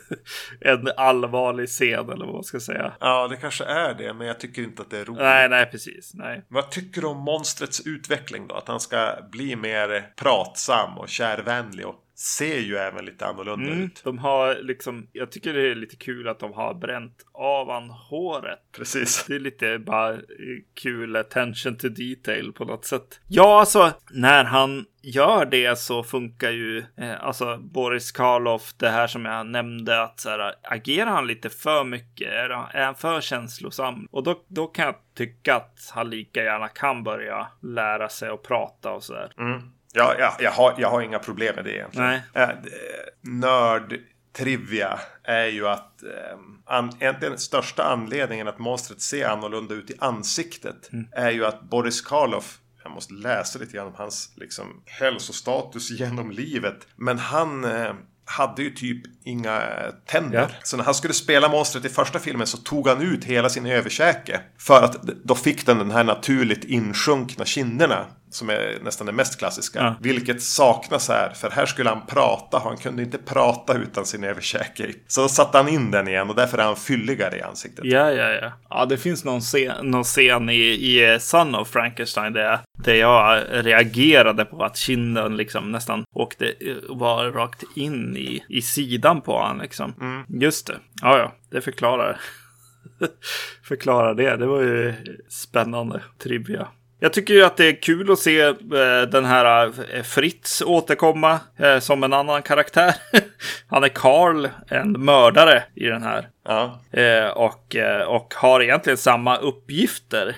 en allvarlig scen eller vad man ska säga. Ja, det kanske är det, men jag tycker inte att det är roligt. Nej, nej, precis. Nej. Vad tycker du om monstrets utveckling då? Att han ska bli mer pratsam och kärvänlig och ser ju även lite annorlunda mm, ut. De har liksom, jag tycker det är lite kul att de har bränt av han håret. Precis. Det är lite bara kul attention to detail på något sätt. Ja, alltså när han gör det så funkar ju eh, alltså Boris Karloff, det här som jag nämnde att så här, agerar han lite för mycket? Är, är han för känslosam? Och då, då kan jag tycka att han lika gärna kan börja lära sig att prata och så där. Mm. Ja, ja jag, har, jag har inga problem med det egentligen. Nej. Äh, nörd trivia är ju att eh, an, egentligen största anledningen att monstret ser annorlunda ut i ansiktet mm. är ju att Boris Karloff jag måste läsa lite grann om hans liksom, hälsostatus genom livet. Men han eh, hade ju typ inga tänder. Ja. Så när han skulle spela monstret i första filmen så tog han ut hela sin överkäke. För att då fick den den här naturligt insjunkna kinderna. Som är nästan det mest klassiska. Ja. Vilket saknas här. För här skulle han prata. Han kunde inte prata utan sin överkäke. Så satte han in den igen och därför är han fylligare i ansiktet. Ja, ja, ja. Ja, det finns någon scen, någon scen i, i Son of Frankenstein där, där jag reagerade på att kinden liksom nästan åkte, var rakt in i, i sidan på honom liksom. Mm. Just det. Ja, ja, det förklarar. förklarar det. Det var ju spännande trivia. Jag tycker ju att det är kul att se eh, den här eh, Fritz återkomma eh, som en annan karaktär. Han är Karl, en mördare i den här. Ja. Eh, och, och har egentligen samma uppgifter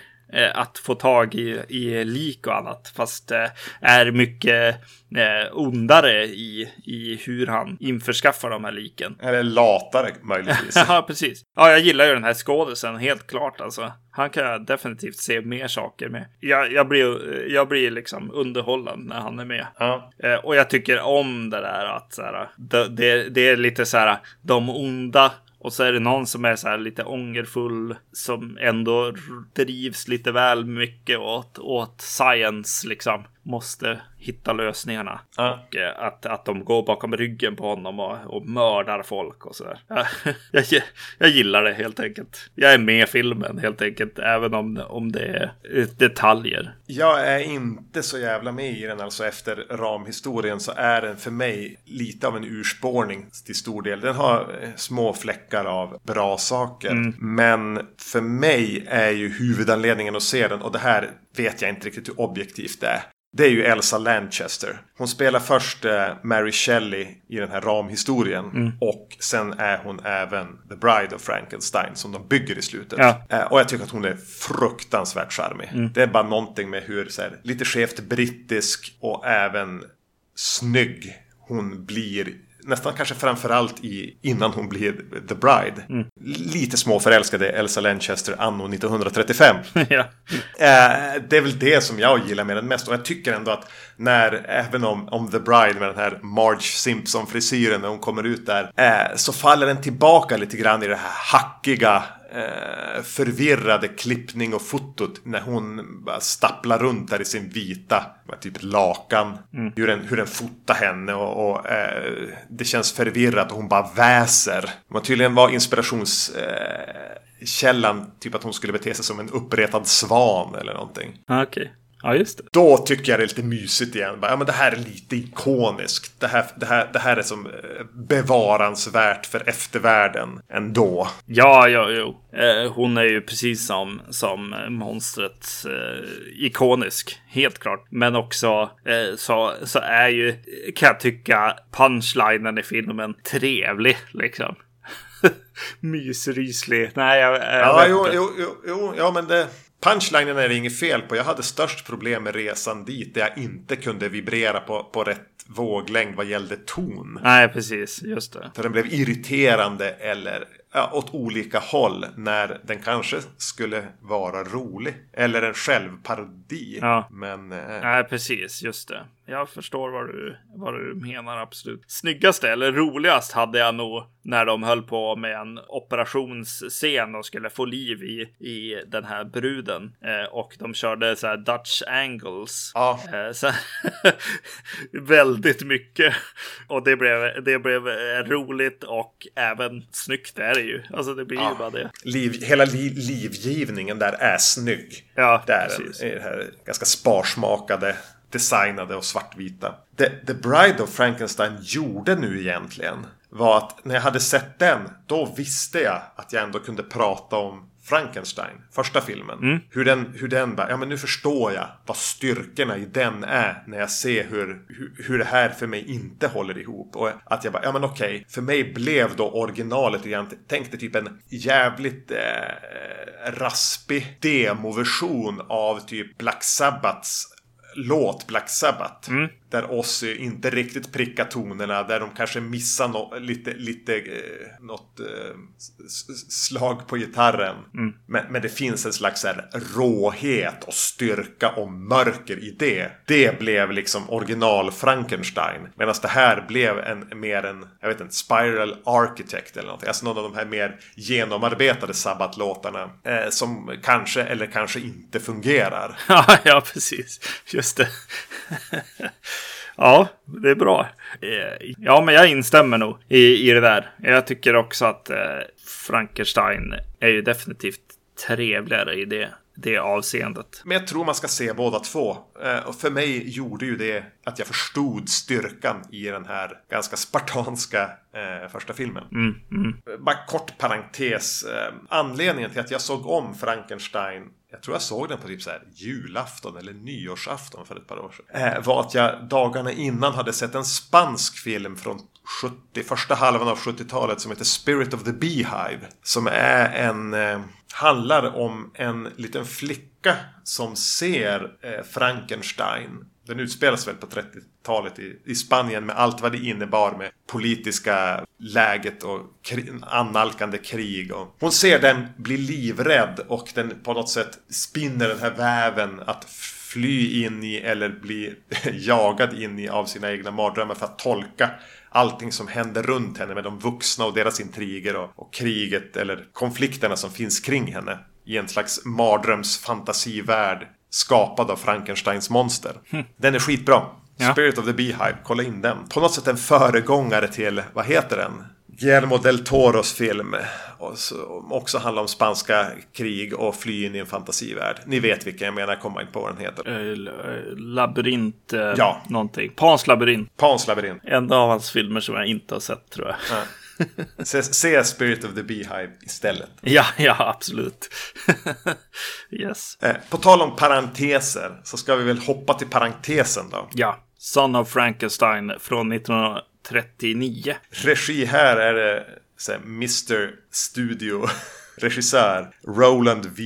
att få tag i, i lik och annat. Fast eh, är mycket eh, ondare i, i hur han införskaffar de här liken. Eller latare möjligtvis. ja, precis. Ja, jag gillar ju den här skådisen helt klart alltså. Han kan jag definitivt se mer saker med. Jag, jag, blir, jag blir liksom underhållen när han är med. Ja. Eh, och jag tycker om det där att så här, det, det, det är lite så här, de onda och så är det någon som är så här lite ångerfull som ändå drivs lite väl mycket åt, åt science liksom måste hitta lösningarna. Ja. Och eh, att, att de går bakom ryggen på honom och, och mördar folk och sådär. Jag, jag, jag gillar det helt enkelt. Jag är med i filmen helt enkelt, även om, om det är detaljer. Jag är inte så jävla med i den, alltså efter ramhistorien så är den för mig lite av en urspårning till stor del. Den har eh, små fläckar av bra saker. Mm. Men för mig är ju huvudanledningen att se den, och det här vet jag inte riktigt hur objektivt det är. Det är ju Elsa Lanchester. Hon spelar först eh, Mary Shelley i den här ramhistorien. Mm. Och sen är hon även The Bride of Frankenstein som de bygger i slutet. Ja. Eh, och jag tycker att hon är fruktansvärt charmig. Mm. Det är bara någonting med hur så här, lite skevt brittisk och även snygg hon blir nästan kanske framförallt i innan hon blir The Bride. Mm. Lite småförälskade Elsa Lanchester anno 1935. ja. eh, det är väl det som jag gillar med den mest. Och jag tycker ändå att när, även om, om The Bride med den här Marge Simpson-frisyren när hon kommer ut där, eh, så faller den tillbaka lite grann i det här hackiga eh, förvirrade klippning och fotot när hon bara stapplar runt där i sin vita typ lakan. Mm. Hur, den, hur den fotar henne och, och eh, det känns förvirrat och hon bara väser. Man tydligen var inspirationskällan eh, typ att hon skulle bete sig som en uppretad svan eller någonting. Okej. Okay. Ja, just det. Då tycker jag det är lite mysigt igen. Ja, men det här är lite ikoniskt. Det här, det här, det här är som eh, bevaransvärt för eftervärlden ändå. Ja, ja, jo. Eh, hon är ju precis som, som monstret eh, ikonisk, helt klart. Men också eh, så, så är ju, kan jag tycka, punchlinen i filmen trevlig, liksom. Mysryslig. Nej, jag, jag ja, jo, jo, jo, jo, ja, men det... Punchlinen är det inget fel på. Jag hade störst problem med resan dit där jag inte kunde vibrera på, på rätt våglängd vad gällde ton. Nej, precis. Just det. För den blev irriterande eller ja, åt olika håll när den kanske skulle vara rolig. Eller en självparodi. Ja. Men... Eh... Nej, precis. Just det. Jag förstår vad du, vad du menar absolut. Snyggaste eller roligast hade jag nog när de höll på med en operationsscen och skulle få liv i, i den här bruden. Eh, och de körde så här Dutch angles. Ja. Eh, så väldigt mycket. Och det blev, det blev roligt och även snyggt är det ju. Alltså det blir ja. ju bara det. Liv, hela li, livgivningen där är snygg. Ja, det är precis. Den, det här ganska sparsmakade designade och svartvita. Det The Bride of Frankenstein gjorde nu egentligen var att när jag hade sett den, då visste jag att jag ändå kunde prata om Frankenstein, första filmen. Mm. Hur den, hur den bara, ja men nu förstår jag vad styrkorna i den är när jag ser hur, hur, hur det här för mig inte håller ihop. Och att jag bara, ja men okej, för mig blev då originalet, jag tänkte typ en jävligt eh, raspig demoversion av typ Black Sabbaths låt Black Sabbath. Mm. Där Ozzy inte riktigt prickar tonerna, där de kanske missar no lite, lite eh, något eh, slag på gitarren. Mm. Men, men, det finns en slags här råhet och styrka och mörker i det. Det blev liksom original Frankenstein. Medan det här blev en, mer en, jag vet inte, Spiral Architect eller någonting. Alltså någon av de här mer genomarbetade Sabbath-låtarna. Eh, som kanske eller kanske inte fungerar. ja, ja precis. Just det. Ja, det är bra. Eh, ja, men jag instämmer nog i, i det där. Jag tycker också att eh, Frankenstein är ju definitivt trevligare i det, det avseendet. Men jag tror man ska se båda två. Eh, och för mig gjorde ju det att jag förstod styrkan i den här ganska spartanska eh, första filmen. Mm, mm. Bara kort parentes. Eh, anledningen till att jag såg om Frankenstein jag tror jag såg den på typ så här julafton eller nyårsafton för ett par år sedan. Eh, var att jag dagarna innan hade sett en spansk film från 70, första halvan av 70-talet som heter Spirit of the Beehive. Som är en, eh, handlar om en liten flicka som ser eh, Frankenstein den utspelas väl på 30-talet i, i, Spanien med allt vad det innebar med politiska läget och kri annalkande krig. Och hon ser den bli livrädd och den på något sätt spinner den här väven att fly in i eller bli jagad in i av sina egna mardrömmar för att tolka allting som händer runt henne med de vuxna och deras intriger och, och kriget eller konflikterna som finns kring henne i en slags mardrömsfantasivärld skapad av Frankensteins monster. Hm. Den är skitbra. Ja. Spirit of the Beehive, kolla in den. På något sätt en föregångare till, vad heter den? Guillermo del Toros film. Som också handlar om spanska krig och fly in i en fantasivärld. Ni vet vilken jag menar, kommer inte på vad den heter. Uh, labyrint, uh, ja. någonting. Pans labyrint. Pans labyrint. En av hans filmer som jag inte har sett tror jag. Ja. se, se, Spirit of the Beehive istället. Ja, ja, absolut. yes. Eh, på tal om parenteser så ska vi väl hoppa till parentesen då. Ja, Son of Frankenstein från 1939. Regi här är det här, Mr Studio regissör Roland V.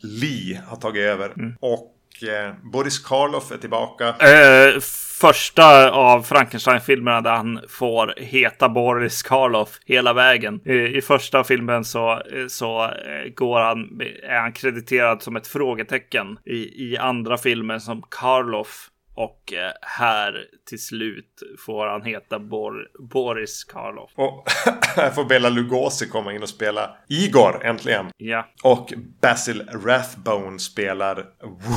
Lee har tagit över. Mm. Och eh, Boris Karloff är tillbaka. Eh, första av Frankenstein-filmerna där han får heta Boris Karloff hela vägen. I, i första filmen så, så eh, går han, är han krediterad som ett frågetecken. I, i andra filmen som Karloff och eh, här till slut får han heta Bor Boris Karloff. Och här får Bela Lugosi komma in och spela Igor äntligen. Ja. Och Basil Rathbone spelar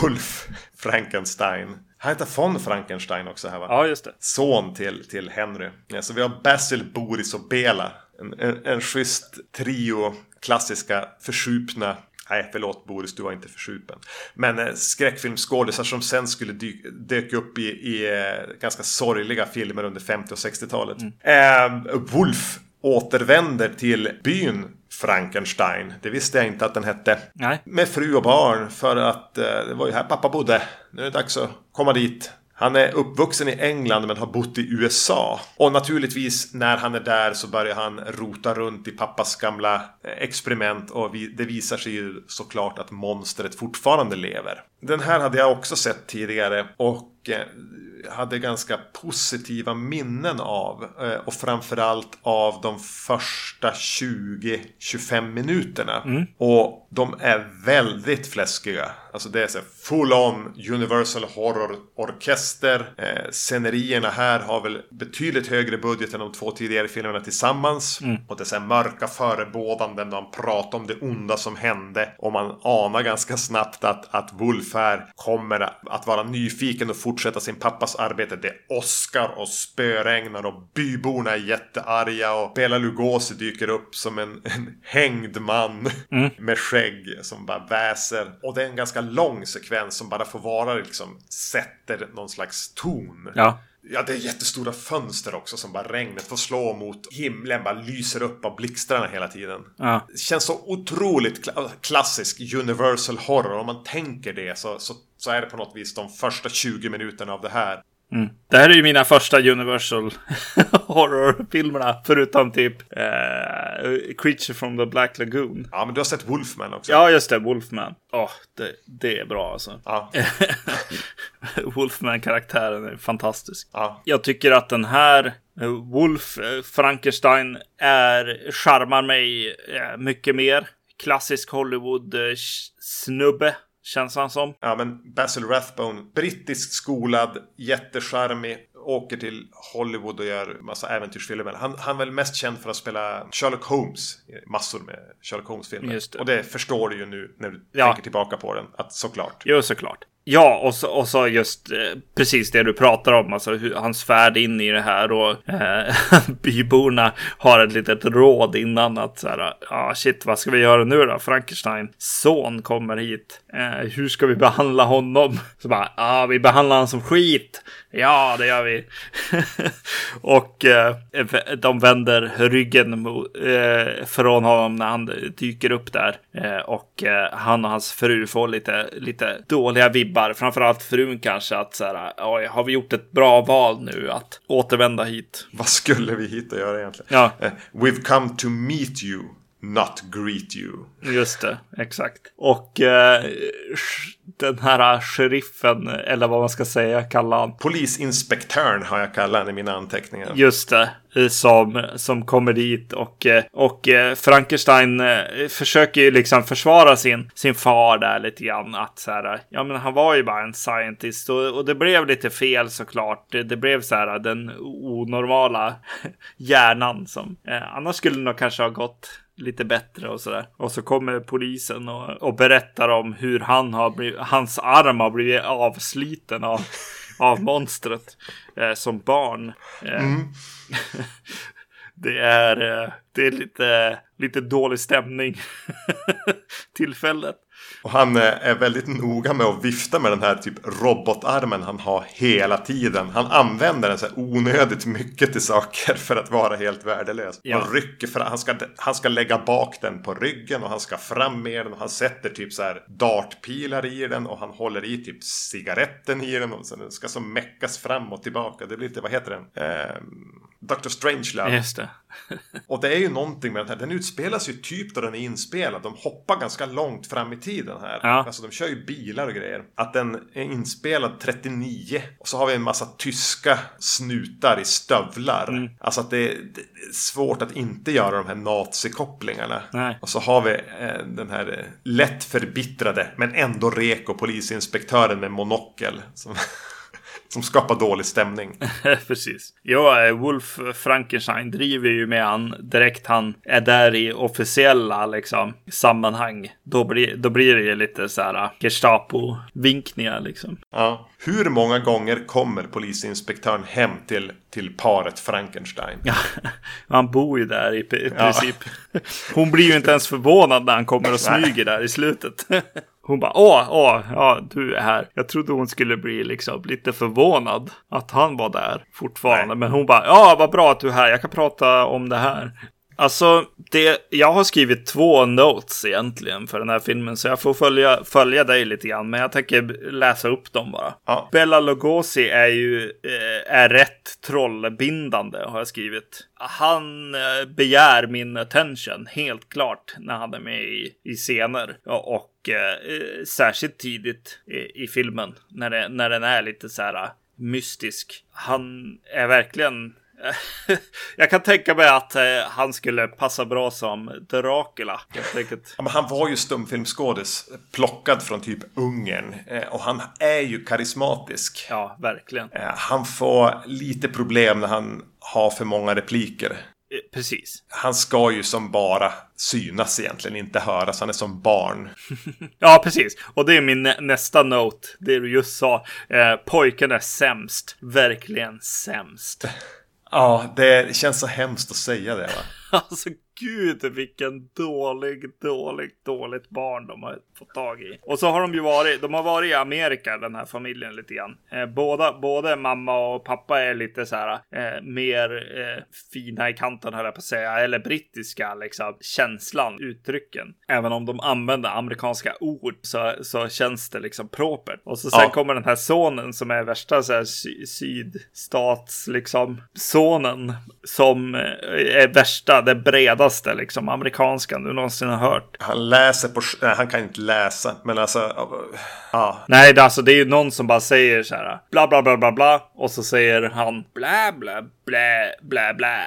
Wolf Frankenstein. Han heter von Frankenstein också här va? Ja, just det. Son till, till Henry. Ja, så vi har Basil, Boris och Bela. En, en, en schysst trio klassiska försupna Nej, förlåt Boris, du var inte försupen. Men eh, skräckfilmskådisar som sen skulle dyka dök upp i, i eh, ganska sorgliga filmer under 50 och 60-talet. Mm. Eh, Wolf återvänder till byn Frankenstein. Det visste jag inte att den hette. Nej. Med fru och barn för att eh, det var ju här pappa bodde. Nu är det dags att komma dit. Han är uppvuxen i England men har bott i USA. Och naturligtvis när han är där så börjar han rota runt i pappas gamla eh, experiment och det visar sig ju såklart att monstret fortfarande lever. Den här hade jag också sett tidigare och eh, hade ganska positiva minnen av. Eh, och framförallt av de första 20-25 minuterna. Mm. Och de är väldigt fläskiga. Alltså det är så full on Universal Horror Orkester. Eh, scenerierna här har väl betydligt högre budget än de två tidigare filmerna tillsammans. Mm. Och det är så här mörka förebådanden. Man pratar om det onda som hände. Och man anar ganska snabbt att, att Wolf här kommer att vara nyfiken och fortsätta sin pappas arbete. Det åskar och spöregnar och byborna är jättearga. Och Bela Lugosi dyker upp som en, en hängd man mm. med skägg som bara väser. Och det är en ganska ganska lång sekvens som bara får vara liksom sätter någon slags ton. Ja. Ja, det är jättestora fönster också som bara regnet får slå mot himlen, bara lyser upp av blixtrarna hela tiden. Ja. Det känns så otroligt kla klassisk Universal Horror. Om man tänker det så, så, så är det på något vis de första 20 minuterna av det här. Mm. Det här är ju mina första Universal horrorfilmerna, förutom typ eh, Creature from the Black Lagoon. Ja, men du har sett Wolfman också. Ja, just det, Wolfman. Åh, oh, det, det är bra alltså. Ja. Wolfman-karaktären är fantastisk. Ja. Jag tycker att den här eh, Wolf eh, Frankenstein är, charmar mig eh, mycket mer. Klassisk Hollywood-snubbe Känns han som. Ja, men Basil Rathbone, brittisk skolad, jättecharmig, åker till Hollywood och gör massa äventyrsfilmer. Han, han är väl mest känd för att spela Sherlock Holmes. Massor med Sherlock Holmes-filmer. Och det förstår du ju nu när du ja. tänker tillbaka på den. Att såklart. Jo, såklart. Ja, och så, och så just eh, precis det du pratar om, alltså hur, hans färd in i det här och eh, byborna har ett litet råd innan att så här, ja ah, shit, vad ska vi göra nu då? Frankenstein son kommer hit. Eh, hur ska vi behandla honom? Så bara, ja, ah, vi behandlar honom som skit. Ja, det gör vi. och eh, de vänder ryggen mot, eh, från honom när han dyker upp där. Eh, och eh, han och hans fru får lite, lite dåliga vibbar. Framförallt frun kanske att så här, oj, har vi gjort ett bra val nu att återvända hit? Vad skulle vi hit och göra egentligen? Ja. Uh, we've come to meet you. Not greet you. Just det, exakt. Och eh, den här sheriffen, eller vad man ska säga, kallar han. Polisinspektören har jag kallat han i mina anteckningar. Just det, eh, som, som kommer dit och, eh, och eh, Frankenstein försöker ju liksom försvara sin, sin far där lite grann. Att så här, ja men han var ju bara en scientist och, och det blev lite fel såklart. Det, det blev så här den onormala hjärnan som eh, annars skulle nog kanske ha gått lite bättre och sådär. Och så kommer polisen och, och berättar om hur han har blivit, hans arm har blivit avsliten av, av monstret eh, som barn. Eh, mm. det är, eh, det är lite, lite dålig stämning tillfället. Och han är väldigt noga med att vifta med den här typ robotarmen han har hela tiden. Han använder den så här onödigt mycket till saker för att vara helt värdelös. Ja. Han rycker för han ska, han ska lägga bak den på ryggen och han ska fram med den och han sätter typ så här dartpilar i den och han håller i typ cigaretten i den och så den ska så meckas fram och tillbaka. Det blir lite, vad heter den? Eh, Dr. Strangelove. Just det. och det är ju någonting med den här. Den utspelas ju typ då den är inspelad. De hoppar ganska långt fram i tiden här. Ja. Alltså de kör ju bilar och grejer. Att den är inspelad 39. Och så har vi en massa tyska snutar i stövlar. Mm. Alltså att det är, det är, svårt att inte göra de här nazikopplingarna. Nej. Och så har vi eh, den här eh, lätt förbittrade men ändå reko polisinspektören med monokel. Som som skapar dålig stämning. Precis. Ja, eh, Wolf Frankenstein driver ju med han direkt han är där i officiella liksom, sammanhang. Då blir, då blir det ju lite så här eh, Gestapo-vinkningar liksom. Ja. Hur många gånger kommer polisinspektören hem till, till paret Frankenstein? Ja, han bor ju där i, i princip. Ja. Hon blir ju inte ens förvånad när han kommer och smyger där i slutet. Hon bara åh, åh, ja, du är här. Jag trodde hon skulle bli liksom lite förvånad att han var där fortfarande. Nej. Men hon bara, ja, vad bra att du är här. Jag kan prata om det här. Alltså, det, jag har skrivit två notes egentligen för den här filmen, så jag får följa, följa dig lite grann. Men jag tänker läsa upp dem bara. Ja. Bella Lugosi är ju eh, är rätt trollbindande, har jag skrivit. Han eh, begär min attention, helt klart, när han är med i, i scener. Och eh, särskilt tidigt i, i, filmen, när, det, när den är lite så här eh, mystisk. Han är verkligen jag kan tänka mig att eh, han skulle passa bra som Dracula. Ja, han var ju stumfilmskådis, plockad från typ Ungern. Eh, och han är ju karismatisk. Ja, verkligen. Eh, han får lite problem när han har för många repliker. Eh, precis. Han ska ju som bara synas egentligen, inte höras. Han är som barn. ja, precis. Och det är min nästa note. Det du just sa. Eh, pojken är sämst. Verkligen sämst. Ja, det känns så hemskt att säga det va? alltså gud vilken dålig, dålig, dåligt barn de har fått tag i. Och så har de ju varit, de har varit i Amerika den här familjen lite grann. Eh, båda, både mamma och pappa är lite så här eh, mer eh, fina i kanten höll jag på att säga, eller brittiska liksom känslan, uttrycken. Även om de använder amerikanska ord så, så känns det liksom propert. Och så sen ja. kommer den här sonen som är värsta så här sy sydstats liksom sonen som eh, är värsta, det bredaste läste liksom amerikanskan du någonsin har hört. Han läser på, nej, han kan inte läsa, men alltså, ja. Nej, det, alltså det är ju någon som bara säger så här, bla bla bla bla bla, och så säger han bla bla bla bla bla.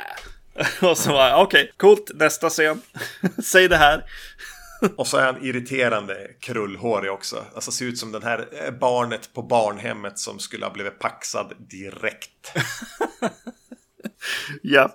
och så bara, okej, okay, coolt, nästa scen. Säg det här. Och så är han irriterande krullhårig också. Alltså ser ut som den här eh, barnet på barnhemmet som skulle ha blivit paxad direkt. ja.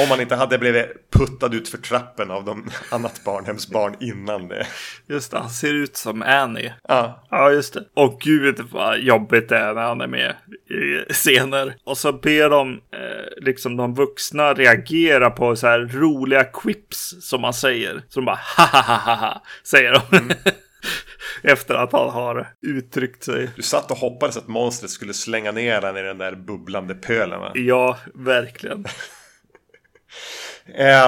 Om man inte hade blivit puttad ut för trappen av de annat barnhemsbarn innan det. Just det, han ser ut som Annie. Ja. Ja, just det. Och gud vad jobbigt det är när han är med i scener. Och så ber de eh, liksom de vuxna reagera på så här roliga quips som man säger. Som bara ha ha ha ha säger de. Mm. Efter att han har uttryckt sig. Du satt och hoppades att monstret skulle slänga ner den i den där bubblande pölen va? Ja, verkligen.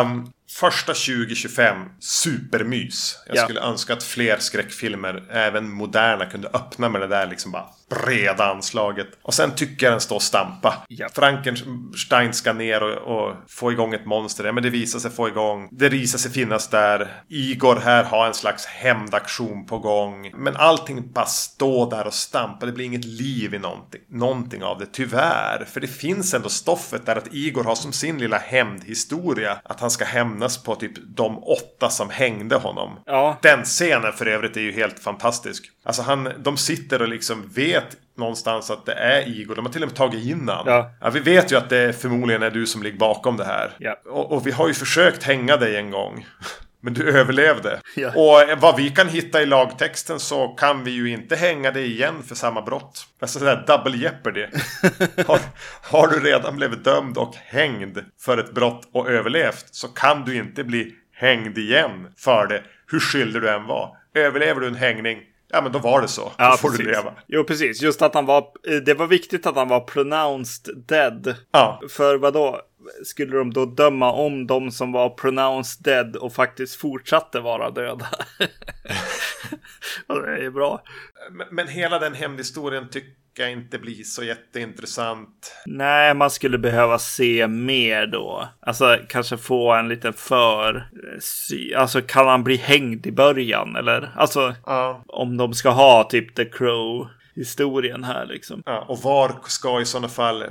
Um, Första 2025, supermys. Jag ja. skulle önska att fler skräckfilmer, även moderna, kunde öppna med det där liksom bara breda anslaget. Och sen tycker jag den står och stampa. Ja. Frankenstein ska ner och, och, få igång ett monster. Ja, men det visar sig få igång. Det visar sig finnas där. Igor här har en slags hämndaktion på gång. Men allting bara står där och stampar. Det blir inget liv i någonting, någonting av det, tyvärr. För det finns ändå stoffet där att Igor har som sin lilla hämndhistoria. Att han ska hämnas på typ de åtta som hängde honom. Ja. Den scenen för övrigt är ju helt fantastisk. Alltså han, de sitter och liksom vet någonstans att det är Igor. De har till och med tagit in han. Ja. ja vi vet ju att det förmodligen är du som ligger bakom det här. Ja. Och, och vi har ju försökt hänga dig en gång. Men du överlevde. Ja. Och vad vi kan hitta i lagtexten så kan vi ju inte hänga dig igen för samma brott. Alltså sådär double jeopardy. har, har du redan blivit dömd och hängd för ett brott och överlevt så kan du inte bli hängd igen för det. Hur skyldig du än var. Överlever du en hängning Ja men då var det så. Ja, då får precis. du leva. Jo precis. Just att han var. Det var viktigt att han var pronounced dead. Ja. För vad då? skulle de då döma om de som var pronounced dead och faktiskt fortsatte vara döda. det är bra. Men, men hela den hemhistorien tycker brukar inte bli så jätteintressant. Nej, man skulle behöva se mer då. Alltså kanske få en liten för... Alltså kan han bli hängd i början eller? Alltså ja. om de ska ha typ The Crow historien här liksom. Ja, och var ska i sådana fall eh,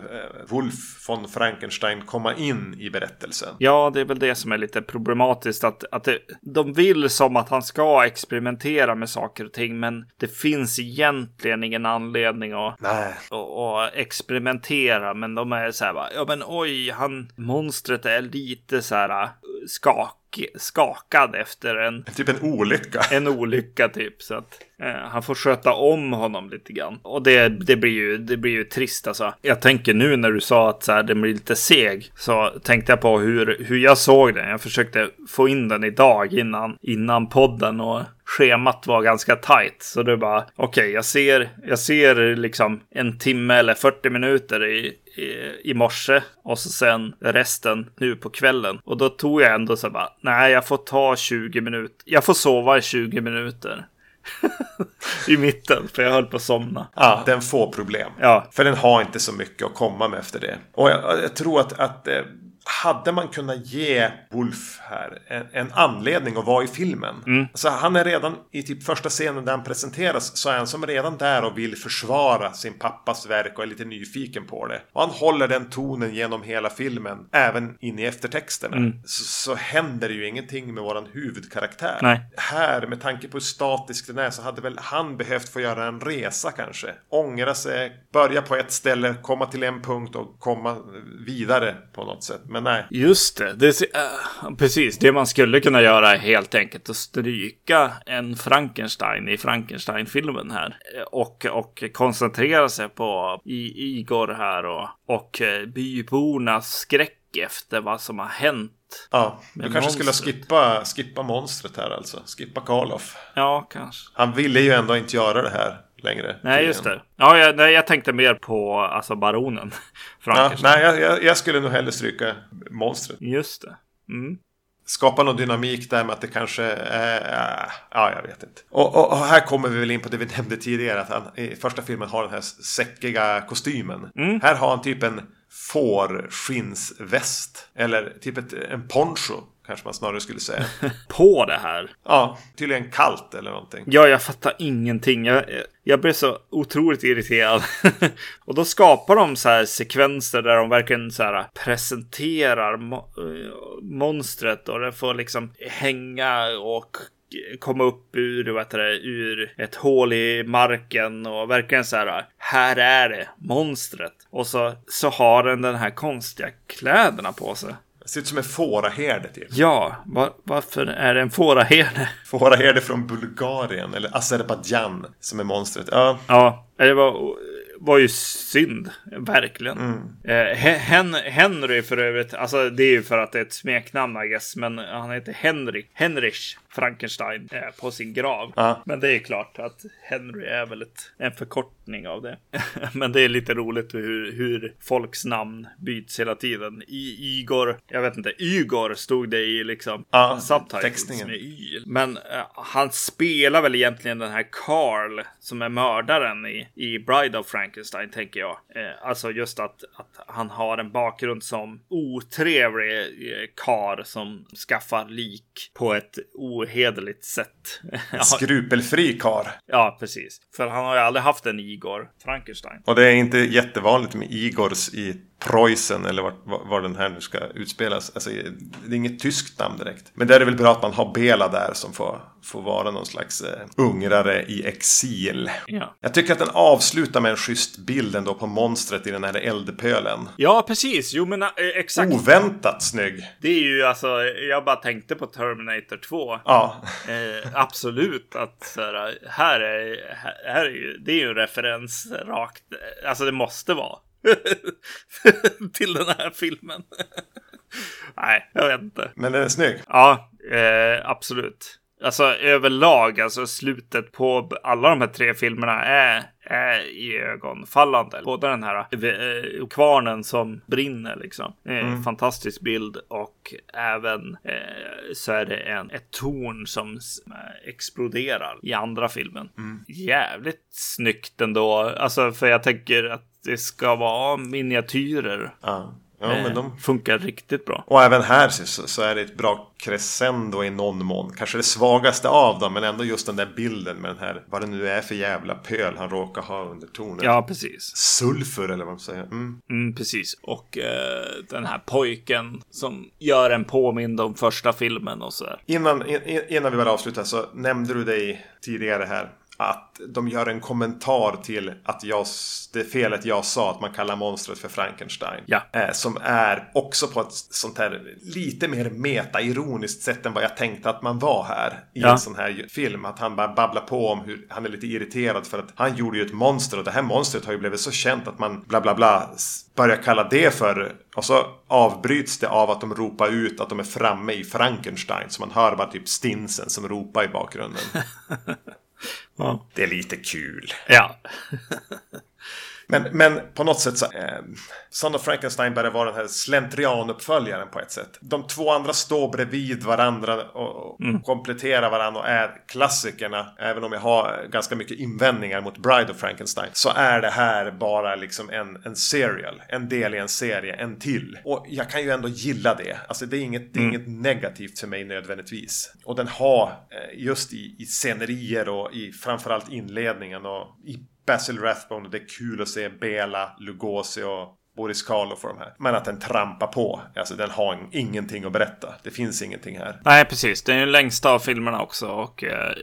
Wolf von Frankenstein komma in i berättelsen? Ja, det är väl det som är lite problematiskt. Att, att det, de vill som att han ska experimentera med saker och ting, men det finns egentligen ingen anledning att, att, att experimentera. Men de är så här, ja men oj, han, monstret är lite så här eh, skak skakad efter en... Typ en olycka. En olycka typ. Så att eh, han får sköta om honom lite grann. Och det, det, blir ju, det blir ju trist alltså. Jag tänker nu när du sa att så här, den blir lite seg. Så tänkte jag på hur, hur jag såg den. Jag försökte få in den idag innan, innan podden. Och schemat var ganska tajt. Så det bara, okej, okay, jag ser, jag ser liksom en timme eller 40 minuter i, i, i morse och så sen resten nu på kvällen. Och då tog jag ändå så bara, nej, jag får ta 20 minuter. Jag får sova i 20 minuter. I mitten, för jag höll på att somna. Ja, den får problem. Ja. För den har inte så mycket att komma med efter det. Och jag, jag tror att, att eh, hade man kunnat ge Wolf här en, en anledning att vara i filmen. Mm. Så han är redan i typ första scenen där han presenteras så är han som redan där och vill försvara sin pappas verk och är lite nyfiken på det. Och han håller den tonen genom hela filmen, även in i eftertexterna. Mm. Så, så händer ju ingenting med våran huvudkaraktär. Nej. Här, med tanke på hur statisk den är, så hade väl han behövt få göra en resa kanske. Ångra sig, börja på ett ställe, komma till en punkt och komma vidare på något sätt. Men men nej. Just det. det uh, precis, det man skulle kunna göra är helt enkelt att stryka en Frankenstein i Frankenstein-filmen här. Och, och koncentrera sig på i, Igor här och, och eh, bybornas skräck efter vad som har hänt. Ja, du kanske monstret. skulle skippa, skippa monstret här alltså. Skippa Karloff. Ja, kanske. Han ville ju ändå inte göra det här längre. Nej, just det. Ja, jag, nej, jag tänkte mer på alltså baronen. ja, nej, jag, jag, skulle nog hellre stryka monstret. Just det. Mm. Skapa någon dynamik där med att det kanske är... Äh, ja, jag vet inte. Och, och, och, här kommer vi väl in på det vi nämnde tidigare. Att han i första filmen har den här säckiga kostymen. Mm. Här har han typ en fårskinnsväst. Eller typ ett, en poncho Kanske man snarare skulle säga. på det här? Ja, tydligen kallt eller någonting. Ja, jag fattar ingenting. Jag, jag blev så otroligt irriterad. och då skapar de så här sekvenser där de verkligen så här presenterar mo eh, monstret och det får liksom hänga och komma upp ur, vad det, ur ett hål i marken och verkligen så här. Här är det monstret. Och så, så har den den här konstiga kläderna på sig. Ser ut som en fåraherde typ. Ja, var, varför är det en fåraherde? Fåraherde från Bulgarien eller Azerbajdzjan som är monstret. Ja, ja det var, var ju synd, verkligen. Mm. Eh, Hen Henry för övrigt, alltså det är ju för att det är ett smeknamn I guess, men han heter Henry. Henrich Frankenstein på sin grav. Ja. Men det är klart att Henry är väl ett, en förkortning av det. Men det är lite roligt hur, hur folks namn byts hela tiden. I Igor, jag vet inte, Ygor stod det i liksom ja, subtitles med Y. Men eh, han spelar väl egentligen den här Carl som är mördaren i, i Bride of Frankenstein tänker jag. Eh, alltså just att, att han har en bakgrund som otrevlig eh, kar som skaffar lik på ett o ohederligt sätt. Skrupelfri kar. Ja, precis. För han har ju aldrig haft en Igor Frankenstein. Och det är inte jättevanligt med Igors i Preussen eller var, var, den här nu ska utspelas. Alltså, det är inget tyskt namn direkt. Men det är väl bra att man har Bela där som får, får vara någon slags uh, ungrare i exil. Ja. Jag tycker att den avslutar med en schysst bild ändå på monstret i den här eldpölen. Ja, precis. Jo, men uh, exakt. Oväntat snygg. Det är ju alltså, jag bara tänkte på Terminator 2. Ja. Uh, absolut att så här, här är, här är ju, det är ju en referens rakt, alltså det måste vara. till den här filmen. Nej, jag vet inte. Men den är snygg. Ja, eh, absolut. Alltså överlag, alltså slutet på alla de här tre filmerna är, är i ögonfallande. Både den här eh, kvarnen som brinner liksom. Mm. Fantastisk bild och även eh, så är det en, ett torn som eh, exploderar i andra filmen. Mm. Jävligt snyggt ändå. Alltså för jag tänker att det ska vara miniatyrer. Ja. Men eh, de... Funkar riktigt bra. Och även här så, så, är det ett bra crescendo i någon mån. Kanske det svagaste av dem, men ändå just den där bilden med den här, vad det nu är för jävla pöl han råkar ha under tornet. Ja, precis. Sulfur eller vad man säger. Mm. Mm, precis. Och eh, den här pojken som gör en påmind om första filmen och så. Innan, in, innan vi bara avslutar så nämnde du dig tidigare här att de gör en kommentar till att jag, det felet jag sa att man kallar monstret för Frankenstein. Ja. Eh, som är också på ett sånt här lite mer meta-ironiskt sätt än vad jag tänkte att man var här i ja. en sån här film. Att han bara babblar på om hur han är lite irriterad för att han gjorde ju ett monster och det här monstret har ju blivit så känt att man bla bla bla börjar kalla det för och så avbryts det av att de ropar ut att de är framme i Frankenstein så man hör bara typ stinsen som ropar i bakgrunden. Ja. Det är lite kul. Ja. Men, men på något sätt så... Eh, Son of Frankenstein börjar vara den här slentrianuppföljaren på ett sätt. De två andra står bredvid varandra och, och mm. kompletterar varandra och är klassikerna. Även om jag har ganska mycket invändningar mot Bride of Frankenstein. Så är det här bara liksom en, en serial. En del i en serie, en till. Och jag kan ju ändå gilla det. Alltså det är inget, det är mm. inget negativt för mig nödvändigtvis. Och den har eh, just i, i scenerier och i framförallt inledningen och i Basil Rathbone. Det är kul att se Bela, Lugosi och Boris Karloff och de här. Men att den trampar på. Alltså den har ingenting att berätta. Det finns ingenting här. Nej, precis. Det är den längsta av filmerna också. Och eh,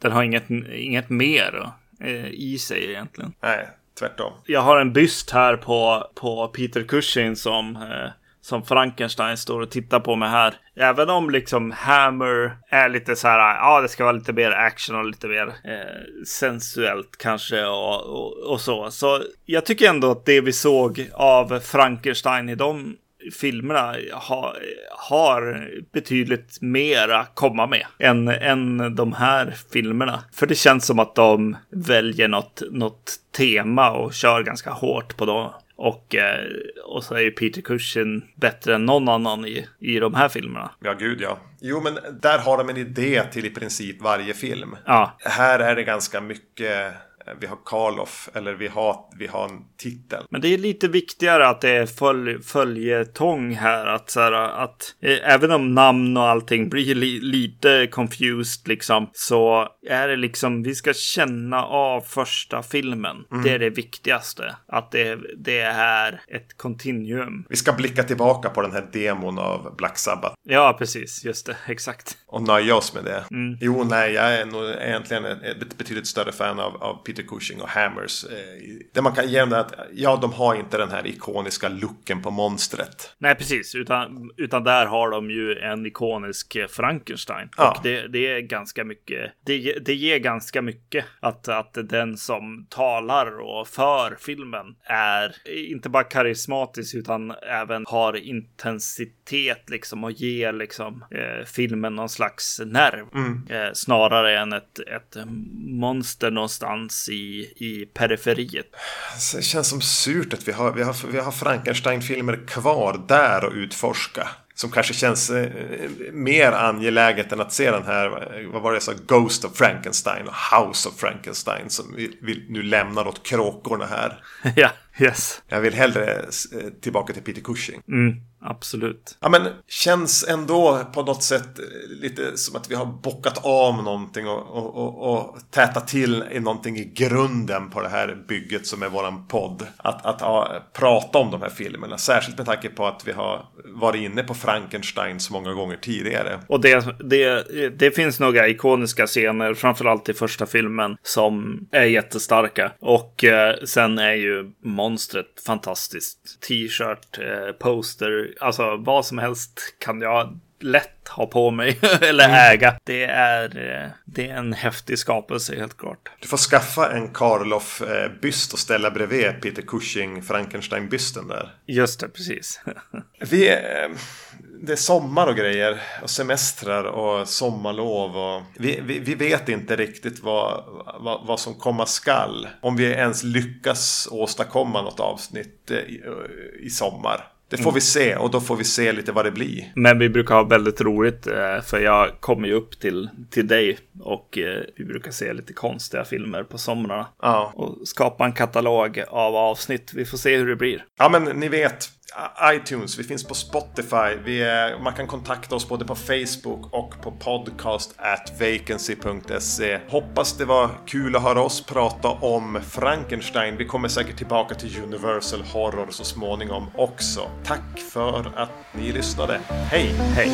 den har inget, inget mer eh, i sig egentligen. Nej, tvärtom. Jag har en byst här på, på Peter Cushing som eh, som Frankenstein står och tittar på mig här. Även om liksom Hammer är lite så här, ja ah, det ska vara lite mer action och lite mer eh, sensuellt kanske och, och, och, så. Så jag tycker ändå att det vi såg av Frankenstein i de filmerna ha, har betydligt mera komma med än, än de här filmerna. För det känns som att de väljer något, något tema och kör ganska hårt på dem. Och, eh, och så är ju Peter Cushing bättre än någon annan i, i de här filmerna. Ja, gud ja. Jo, men där har de en idé till i princip varje film. Ja. Här är det ganska mycket vi har Karloff eller vi har, vi har en titel. Men det är lite viktigare att det är följ, följetong här. Att, så här, att eh, även om namn och allting blir li, lite confused liksom. Så är det liksom, vi ska känna av första filmen. Mm. Det är det viktigaste. Att det, det är ett kontinuum. Vi ska blicka tillbaka på den här demon av Black Sabbath. Ja, precis. Just det. Exakt. Och nöja oss med det. Mm. Jo, nej, jag är nog egentligen ett betydligt större fan av, av Peter Cushing och Hammers. Eh, det man kan ge dem att ja, de har inte den här ikoniska looken på monstret. Nej, precis. Utan, utan där har de ju en ikonisk eh, Frankenstein. Ja. Och det, det är ganska mycket. Det, det ger ganska mycket att, att den som talar och för filmen är inte bara karismatisk utan även har intensitet liksom och ger liksom eh, filmen någon slags nerv. Mm. Eh, snarare än ett, ett monster någonstans i, i periferiet. Det känns som surt att vi har, vi har, vi har Frankenstein-filmer kvar där och utforska. Som kanske känns eh, mer angeläget än att se den här, vad var det jag sa, Ghost of Frankenstein och House of Frankenstein som vi, vi nu lämnar åt kråkorna här. ja, yes. Jag vill hellre eh, tillbaka till Peter Cushing. Mm. Absolut. Ja men känns ändå på något sätt eh, lite som att vi har bockat av någonting och, och, och, och tätat till i någonting i grunden på det här bygget som är våran podd. Att, att ja, prata om de här filmerna. Särskilt med tanke på att vi har varit inne på Frankenstein så många gånger tidigare. Och det, det, det finns några ikoniska scener, framförallt i första filmen, som är jättestarka. Och eh, sen är ju monstret fantastiskt. T-shirt, eh, poster, alltså vad som helst kan jag lätt ha på mig eller mm. äga. Det är, eh, det är en häftig skapelse helt klart. Du får skaffa en Karloff-byst och ställa bredvid Peter Cushing Frankenstein-bysten där. Just det, precis. Vi, eh, det är sommar och grejer. Och semestrar och sommarlov. Och vi, vi, vi vet inte riktigt vad, vad, vad, som komma skall. Om vi ens lyckas åstadkomma något avsnitt i, i sommar. Det får mm. vi se och då får vi se lite vad det blir. Men vi brukar ha väldigt roligt eh, för jag kommer ju upp till, till dig och eh, vi brukar se lite konstiga filmer på somrarna. Ja. Och skapa en katalog av avsnitt. Vi får se hur det blir. Ja, men ni vet, iTunes, vi finns på Spotify. Vi är, man kan kontakta oss både på Facebook och på podcast at vacancy.se. Hoppas det var kul att höra oss prata om Frankenstein. Vi kommer säkert tillbaka till Universal Horror så småningom också. Tack för att ni lyssnade. Hej! Hej!